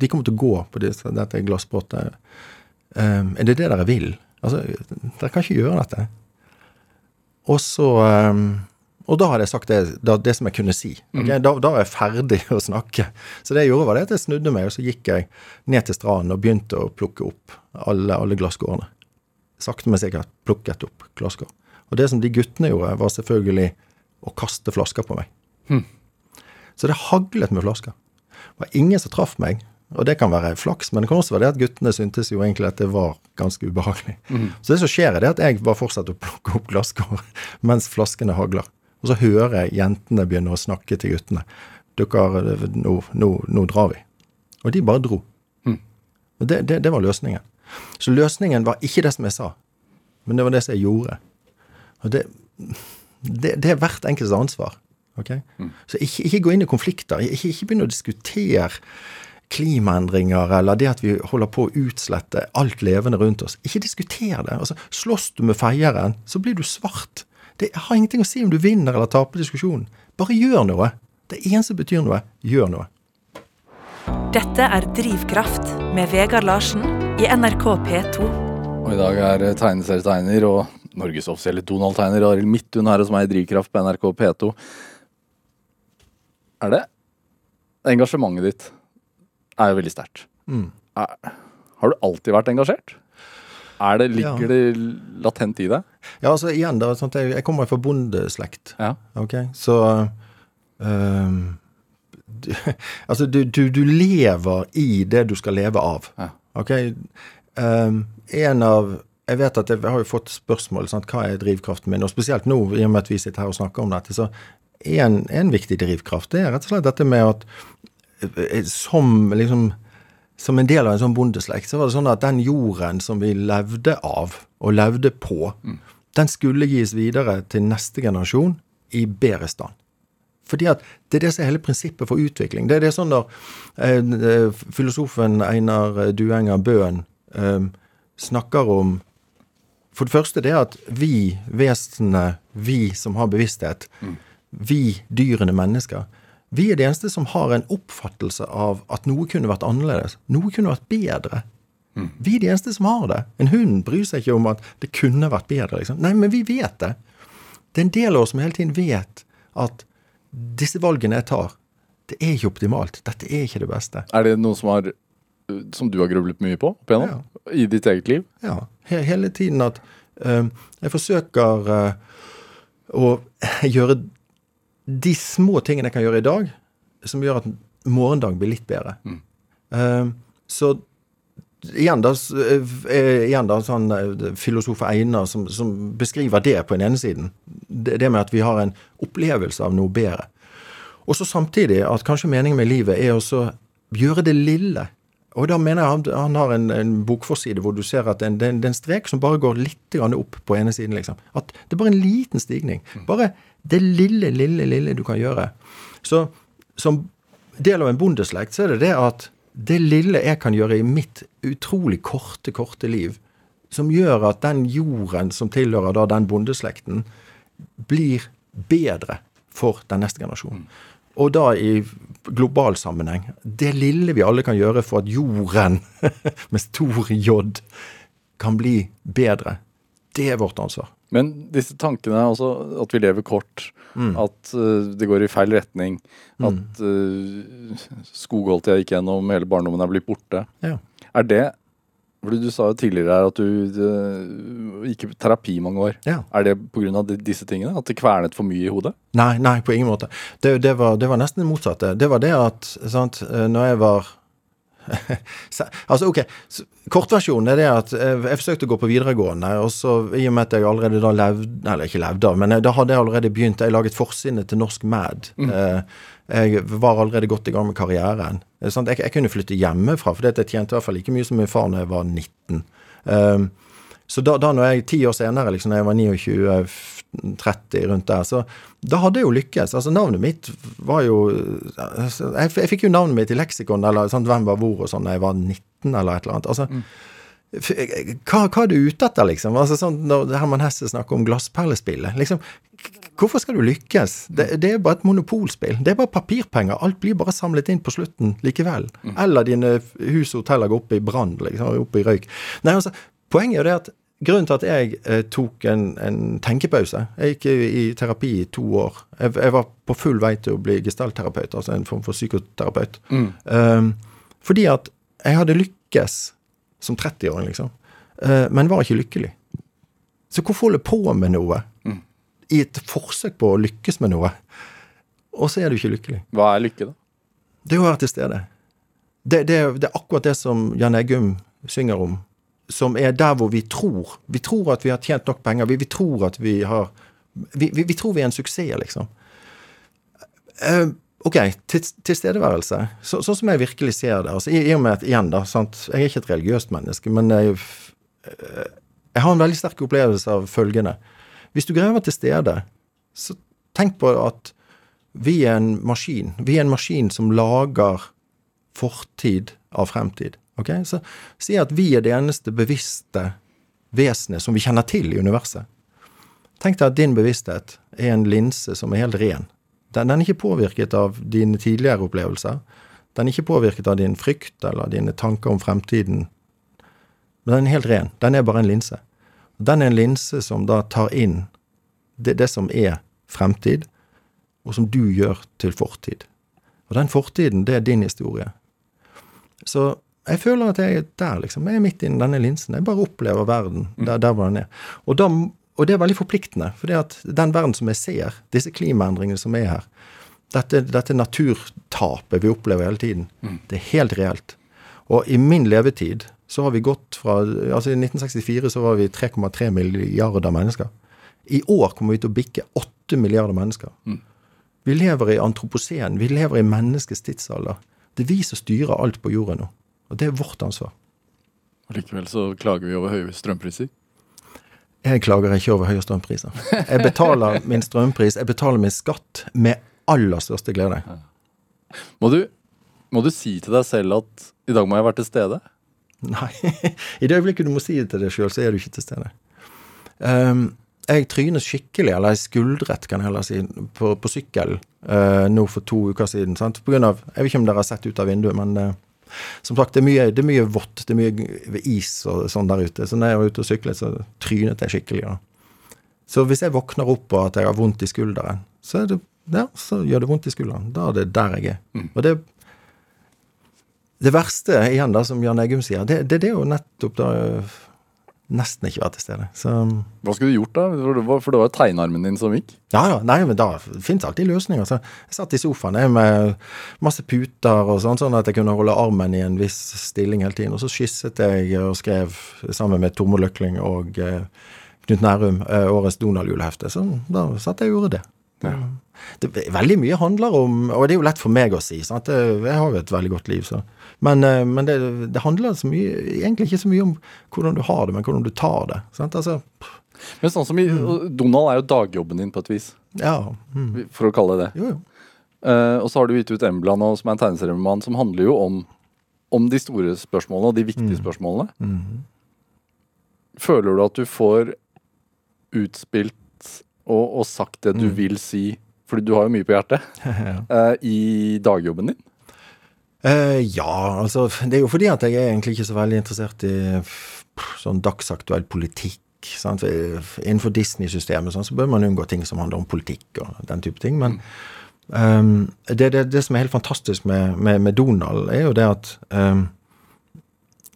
De kommer til å gå på disse, dette glassbrottet. Um, er det det dere vil? Altså, dere kan ikke gjøre dette. Og så um, Og da hadde jeg sagt det, da, det som jeg kunne si. ok? Da, da var jeg ferdig å snakke. Så det jeg gjorde, var det at jeg snudde meg, og så gikk jeg ned til stranden og begynte å plukke opp alle, alle glasskårene. Sakte, men sikkert plukket opp glasskår. Og det som de guttene gjorde, var selvfølgelig å kaste flasker på meg. Så det haglet med flasker. Det var ingen som traff meg. Og det kan være flaks, men det kan også være det at guttene syntes jo egentlig at det var ganske ubehagelig. Så det som skjer, er det at jeg bare fortsetter å plukke opp glasskår mens flaskene hagler. Og så hører jeg jentene begynne å snakke til guttene. Dere, nå, nå, nå drar vi. Og de bare dro. Mm. Og det, det, det var løsningen. Så løsningen var ikke det som jeg sa, men det var det som jeg gjorde. Og det, det, det er hvert enkelts ansvar. ok? Så ikke, ikke gå inn i konflikter. Ikke, ikke begynne å diskutere klimaendringer eller det at vi holder på å utslette alt levende rundt oss. Ikke diskuter det. Altså, Slåss du med feieren, så blir du svart. Det har ingenting å si om du vinner eller taper diskusjonen. Bare gjør noe. Det eneste som betyr noe, gjør noe. Dette er Drivkraft med Vegard Larsen i NRK P2. Og i dag er eh, tegneserietegner og Norges offisielle Donald-tegner Arild Midthun her hos meg i Drivkraft på NRK P2. Er det Engasjementet ditt er jo veldig sterkt. Mm. Har du alltid vært engasjert? Er det, ligger Ja. det latent i deg? Ja, altså igjen, da, sånn jeg, jeg kommer fra bondeslekt. Ja. Okay? så um, du, Altså, du, du, du lever i det du skal leve av. Ja. Ok? Um, en av Jeg vet at jeg har jo fått spørsmål sant? hva er drivkraften min, og spesielt nå, i og med at vi sitter her og snakker om dette, så en, en viktig drivkraft det er rett og slett dette med at som liksom som en del av en sånn bondeslekt, så var det sånn at den jorden som vi levde av, og levde på, den skulle gis videre til neste generasjon i bedre stand. Fordi at det er det som er hele prinsippet for utvikling. Det er det sånn når eh, eh, filosofen Einar Duenger Bøen eh, snakker om For det første det at vi vesenene, vi som har bevissthet, vi dyrene mennesker, vi er de eneste som har en oppfattelse av at noe kunne vært annerledes. Noe kunne vært bedre. Vi er de eneste som har det. En hund bryr seg ikke om at det kunne vært bedre. liksom. Nei, men vi vet det. Det er en del av oss som hele tiden vet at disse valgene jeg tar, det er ikke optimalt. Dette er ikke det beste. Er det noe som, har, som du har grublet mye på opp igjennom? I ditt eget liv? Ja, he hele tiden at eh, jeg forsøker eh, å gjøre de små tingene jeg kan gjøre i dag, som gjør at morgendagen blir litt bedre. Eh, så igjen da, s- eh, igjen da sånn eh, filosof Einar som, som beskriver det på den ene siden. Det, det med at vi har en opplevelse av noe bedre. Og så samtidig at kanskje meningen med livet er også gjøre det lille. Og da mener jeg han, han har en, en bokforside hvor du ser at det er en, det er strek som bare går litt grann opp på ene siden. liksom. At det er bare en liten stigning. Bare det lille, lille, lille du kan gjøre. Så som del av en bondeslekt så er det det at det lille jeg kan gjøre i mitt utrolig korte, korte liv, som gjør at den jorden som tilhører da den bondeslekten, blir bedre for den neste generasjonen. Og da i global sammenheng. Det lille vi alle kan gjøre for at jorden, med stor J, kan bli bedre, det er vårt ansvar. Men disse tankene, altså at vi lever kort, at uh, det går i feil retning, at uh, skogholtet jeg gikk gjennom hele barndommen er blitt borte. Ja. Er det fordi Du sa jo tidligere her at du eh, gikk i terapi mange år. Ja. Er det pga. disse tingene? At det kvernet for mye i hodet? Nei, nei, på ingen måte. Det, det, var, det var nesten det motsatte. Det var det at sant, eh, når jeg var Altså, ok, Kortversjonen er det at eh, jeg forsøkte å gå på videregående, og så i og med at jeg allerede da levde Eller ikke levde, men jeg- da hadde jeg allerede begynt Jeg laget forside til Norsk Mad. Eh, Jeg var allerede godt i gang med karrieren. Eh, sant? Jeg, jeg kunne flytte hjemmefra, for jeg tjente i hvert fall like mye som min far når jeg var 19. Um, så da, da når jeg ti år senere, liksom, når jeg var 29, f- 30, rundt der, så da hadde jeg jo lykkes. Altså Navnet mitt var jo Jeg, jeg fikk jo navnet mitt i leksikon, eller sant, hvem var hvor og sånn, da jeg var 19 eller et eller annet. Altså, f- hva, hva er du ute etter, liksom? Altså, sånn, når Herman Hesse snakker om glassperlespillet. liksom, Hvorfor skal du lykkes? Det, det er bare et monopolspill. Det er bare papirpenger. Alt blir bare samlet inn på slutten likevel. Eller dine hus og hoteller går opp i brann, liksom, opp i røyk. Nei, altså, Poenget er jo det at grunnen til at jeg eh, tok en, en tenkepause Jeg gikk i, terapi i to år. Jeg, jeg var på full vei til å bli gestaltterapeut, altså en form for psykoterapeut. Um, fordi at jeg hadde lykkes som 30-åring, liksom. Uh, men var ikke lykkelig. Så hvorfor holde på med noe i et forsøk på å lykkes med noe, og så er du ikke lykkelig? Hva er lykke, da? Det er å være til stede. Det, det, det er akkurat det som Jan Eggum synger om, som er der hvor vi tror. Vi tror at vi har tjent nok penger. Vi, vi tror at vi har vi, vi, vi tror vi er en suksess, liksom. Uh, ok, tilstedeværelse. Så, sånn som jeg virkelig ser det. altså I, i og med at, igjen da, sant, Jeg er ikke et religiøst menneske, men jeg, eh, jeg har en veldig sterk opplevelse av følgende. Hvis du greier å være til stede, så tenk på at vi er en maskin. Vi er en maskin som lager fortid av fremtid. Ok? Så si at vi er det eneste bevisste vesenet som vi kjenner til i universet. Tenk deg at din bevissthet er en linse som er helt ren. Den, den er ikke påvirket av dine tidligere opplevelser. Den er ikke påvirket av din frykt eller dine tanker om fremtiden. Men den er helt ren. Den er bare en linse. Den er en linse som da tar inn det, det som er fremtid, og som du gjør til fortid. Og den fortiden, det er din historie. Så jeg føler at jeg er der, liksom. Jeg er midt inni denne linsen. Jeg bare opplever verden der, der hvor den er. Og, da, og det er veldig forpliktende. For det at den verden som jeg ser, disse klimaendringene som er her, dette, dette naturtapet vi opplever hele tiden, det er helt reelt. Og i min levetid så har vi gått fra Altså i 1964 så var vi 3,3 milliarder mennesker. I år kommer vi til å bikke 8 milliarder mennesker. Vi lever i antroposen. Vi lever i menneskets tidsalder. Det er vi som styrer alt på jorda nå. Og det er vårt ansvar. Og likevel så klager vi over høye strømpriser. Jeg klager ikke over høye strømpriser. Jeg betaler min strømpris, jeg betaler min skatt med aller største glede. Må du, må du si til deg selv at i dag må jeg være til stede? Nei. I det øyeblikket du må si det til deg sjøl, så er du ikke til stede. Um, jeg trynet skikkelig, eller jeg skuldret, kan jeg heller si, på, på sykkel uh, nå for to uker siden. Sant? På grunn av, jeg vet ikke om dere har sett ut av vinduet, men uh, som sagt, det er, mye, det er mye vått, det er mye is og sånn der ute. Så når jeg var ute og syklet, så trynet jeg skikkelig. Da. Så hvis jeg våkner opp på at jeg har vondt i skulderen, så, det, ja, så gjør det vondt i skulderen. Da er det der jeg er. Og det det verste igjen da, som Jan Eggum sier, det, det, det er jo nettopp da nesten ikke være til stede. Så Hva skulle du gjort da? For det var, for det var tegnarmen din som gikk? ja, ja, nei, men da fins alltid løsninger. Så jeg satt i sofaen jeg, med masse puter og sånn, sånn at jeg kunne holde armen i en viss stilling hele tiden. Og så skisset jeg og skrev sammen med Tormod Løkling og eh, Knut Nærum eh, årets Donald-julehefte. Så da satt jeg og gjorde det. Det, veldig mye handler om Og det er jo lett for meg å si. Sant? Jeg har jo et veldig godt liv, så. Men, eh, men det, det handler så mye, egentlig ikke så mye om hvordan du har det, men hvordan du tar det. Sant? Altså, Men sånn som i, Donald er jo dagjobben din på et vis, ja. Mm. for å kalle det det. Jo, jo. Uh, og så har du gitt ut Embla nå, som er en tegneseriemann som handler jo om, om de store spørsmålene og de viktige spørsmålene. Mm. Føler du at du får utspilt og, og sagt det du Mm. vil si, fordi du har jo mye på hjertet, eh, i dagjobben din? Eh, ja, altså Det er jo fordi at jeg er egentlig ikke så veldig interessert i sånn dagsaktuell politikk. Sant? Innenfor Disney-systemet sånn, så bør man unngå ting som handler om politikk og den type ting. Men um, det, det, det som er helt fantastisk med, med, med Donald, er jo det at um,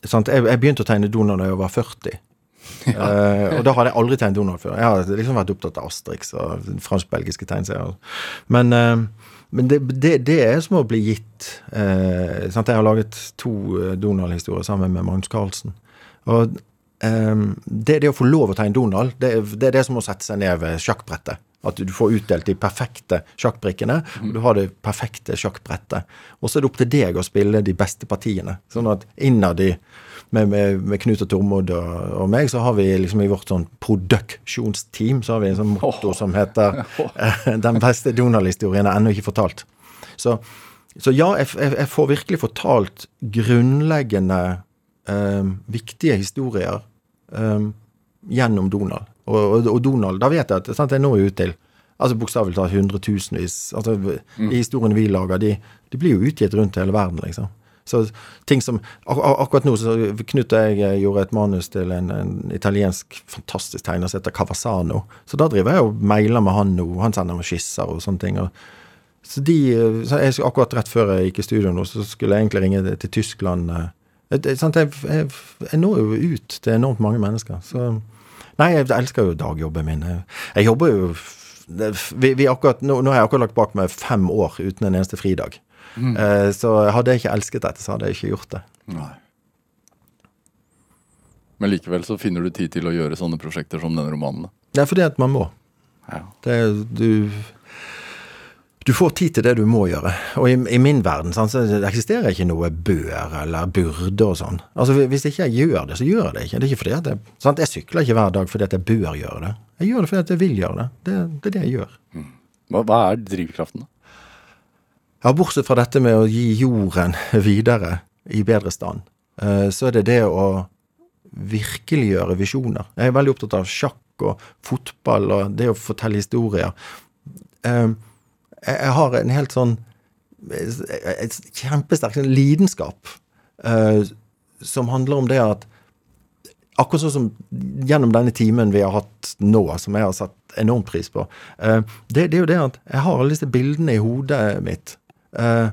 sant? Jeg, jeg begynte å tegne Donald da jeg var 40. uh, og da hadde jeg aldri tegnet Donald før. Jeg har liksom vært opptatt av Asterix og fransk-belgiske tegneserier. Men, eh, men det, det, det er som å bli gitt eh? Jeg har laget to eh, Donald-historier sammen med Magnus Carlsen. Og eh, det, det å få lov å tegne Donald, det, det er det som å sette seg ned ved sjakkbrettet. At du får utdelt de perfekte sjakkbrikkene, og du har det perfekte sjakkbrettet. Og så er det opp til deg å spille de beste partiene. Sånn at innad i med, med, med Knut og Tormod og, og meg, så har vi liksom i vårt sånn produksjonsteam så har vi en sånn motto som heter eh, 'Den beste Donald-historien er ennå ikke fortalt'. Så, så ja, jeg, jeg, jeg får virkelig fortalt grunnleggende eh, viktige historier eh, gjennom Donald. Og, og, og Donald, da vet jeg at sant, jeg når jo ut til altså bokstavelig talt hundretusenvis. altså mm. historiene vi lager, de, de blir jo utgitt rundt hele verden, liksom. Så ting som ak ak Akkurat nå så Knut og jeg gjorde et manus til en, en italiensk fantastisk tegner som heter Cavassano. Så da driver jeg og mailer med han nå. Han sender meg skisser og sånne ting. Og, så de så jeg, Akkurat rett før jeg gikk i studio nå, så skulle jeg egentlig ringe til Tyskland. eh, jeg, jeg, jeg når jo ut til enormt mange mennesker. Så Nei, jeg elsker jo dagjobben min. Jeg, jobber jo vi, vi akkurat, nå, nå har jeg akkurat lagt bak meg fem år uten en eneste fridag. Eh, så hadde jeg ikke elsket dette, så hadde jeg ikke gjort det. Nei. Men likevel så finner du tid til å gjøre sånne prosjekter som denne romanen. Det er fordi at man må. Ja. Det, du, du får tid til det du må gjøre. Og i, i min verden sant, så det eksisterer ikke noe bør eller burde og sånn. Altså Hvis ikke jeg gjør det, så gjør jeg det ikke. Det er ikke fordi at jeg, sant, jeg sykler ikke hver dag fordi at jeg bør gjøre det. Jeg gjør det fordi at jeg vil gjøre det. Det, det er det jeg gjør. Hva, hva er drivkraften, da? Ja, Bortsett fra dette med å gi jorden videre i bedre stand, eh, så er det det å virkeliggjøre visjoner. Jeg er veldig opptatt av sjakk og fotball og det å fortelle historier. Eh, Jeg jeg har en helt sånn et kjempesterk sånn lidenskap uh, som handler om det at Akkurat sånn som gjennom denne timen vi har hatt nå, som jeg har satt enormt pris på, Uh, det, det er jo det at jeg har alle disse bildene i hodet mitt. Uh,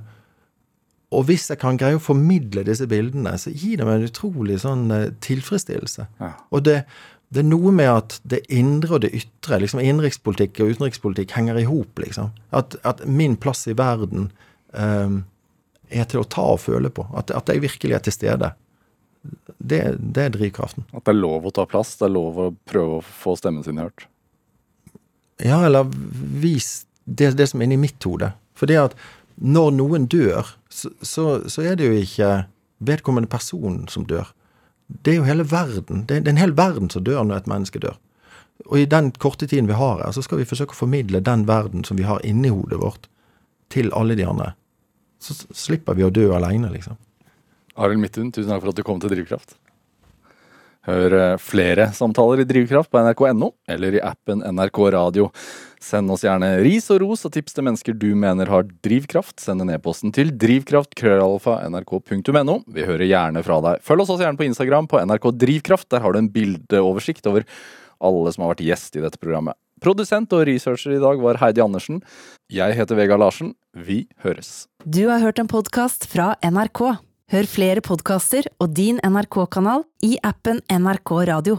og hvis jeg kan greie å formidle disse bildene, så gir det meg en utrolig sånn tilfredsstillelse. Ja. Og det, det er noe med at det indre og det ytre, liksom innenrikspolitikk og utenrikspolitikk, henger i hop, liksom. At, at min plass i verden um, er til å ta og føle på. At, at jeg virkelig er til stede. Det, det er drivkraften. At det er lov å ta plass? Det er lov å prøve å få stemmen sin hørt? Ja, eller vis det, det som er inni mitt hode. For det at når noen dør, så, så, så er det jo ikke vedkommende person som dør. Det er jo hele verden. Det er, en hel verden som dør når et menneske dør. Og i den korte tiden vi har her, så skal vi forsøke å formidle den verden som vi har inni hodet vårt, til alle de andre. Så slipper vi å dø aleine, liksom. Arild Midthun, tusen takk for at du kom til Drivkraft. Hør eh, flere samtaler i Drivkraft på nrk.no eller i appen NRK Radio. Send oss gjerne ris og ros og tips til mennesker du mener har drivkraft. Send en e-posten til drivkraft.krøllalfa.nrk.no. Vi hører gjerne fra deg. Følg oss også gjerne på Instagram på NRK Drivkraft. Der har du en bildeoversikt over alle som har vært gjest i dette programmet. Produsent og researcher i dag var Heidi Andersen. Jeg heter Vegard Larsen. Vi høres. Du har hørt en podkast fra NRK. Hør flere podkaster og din NRK-kanal i appen NRK Radio.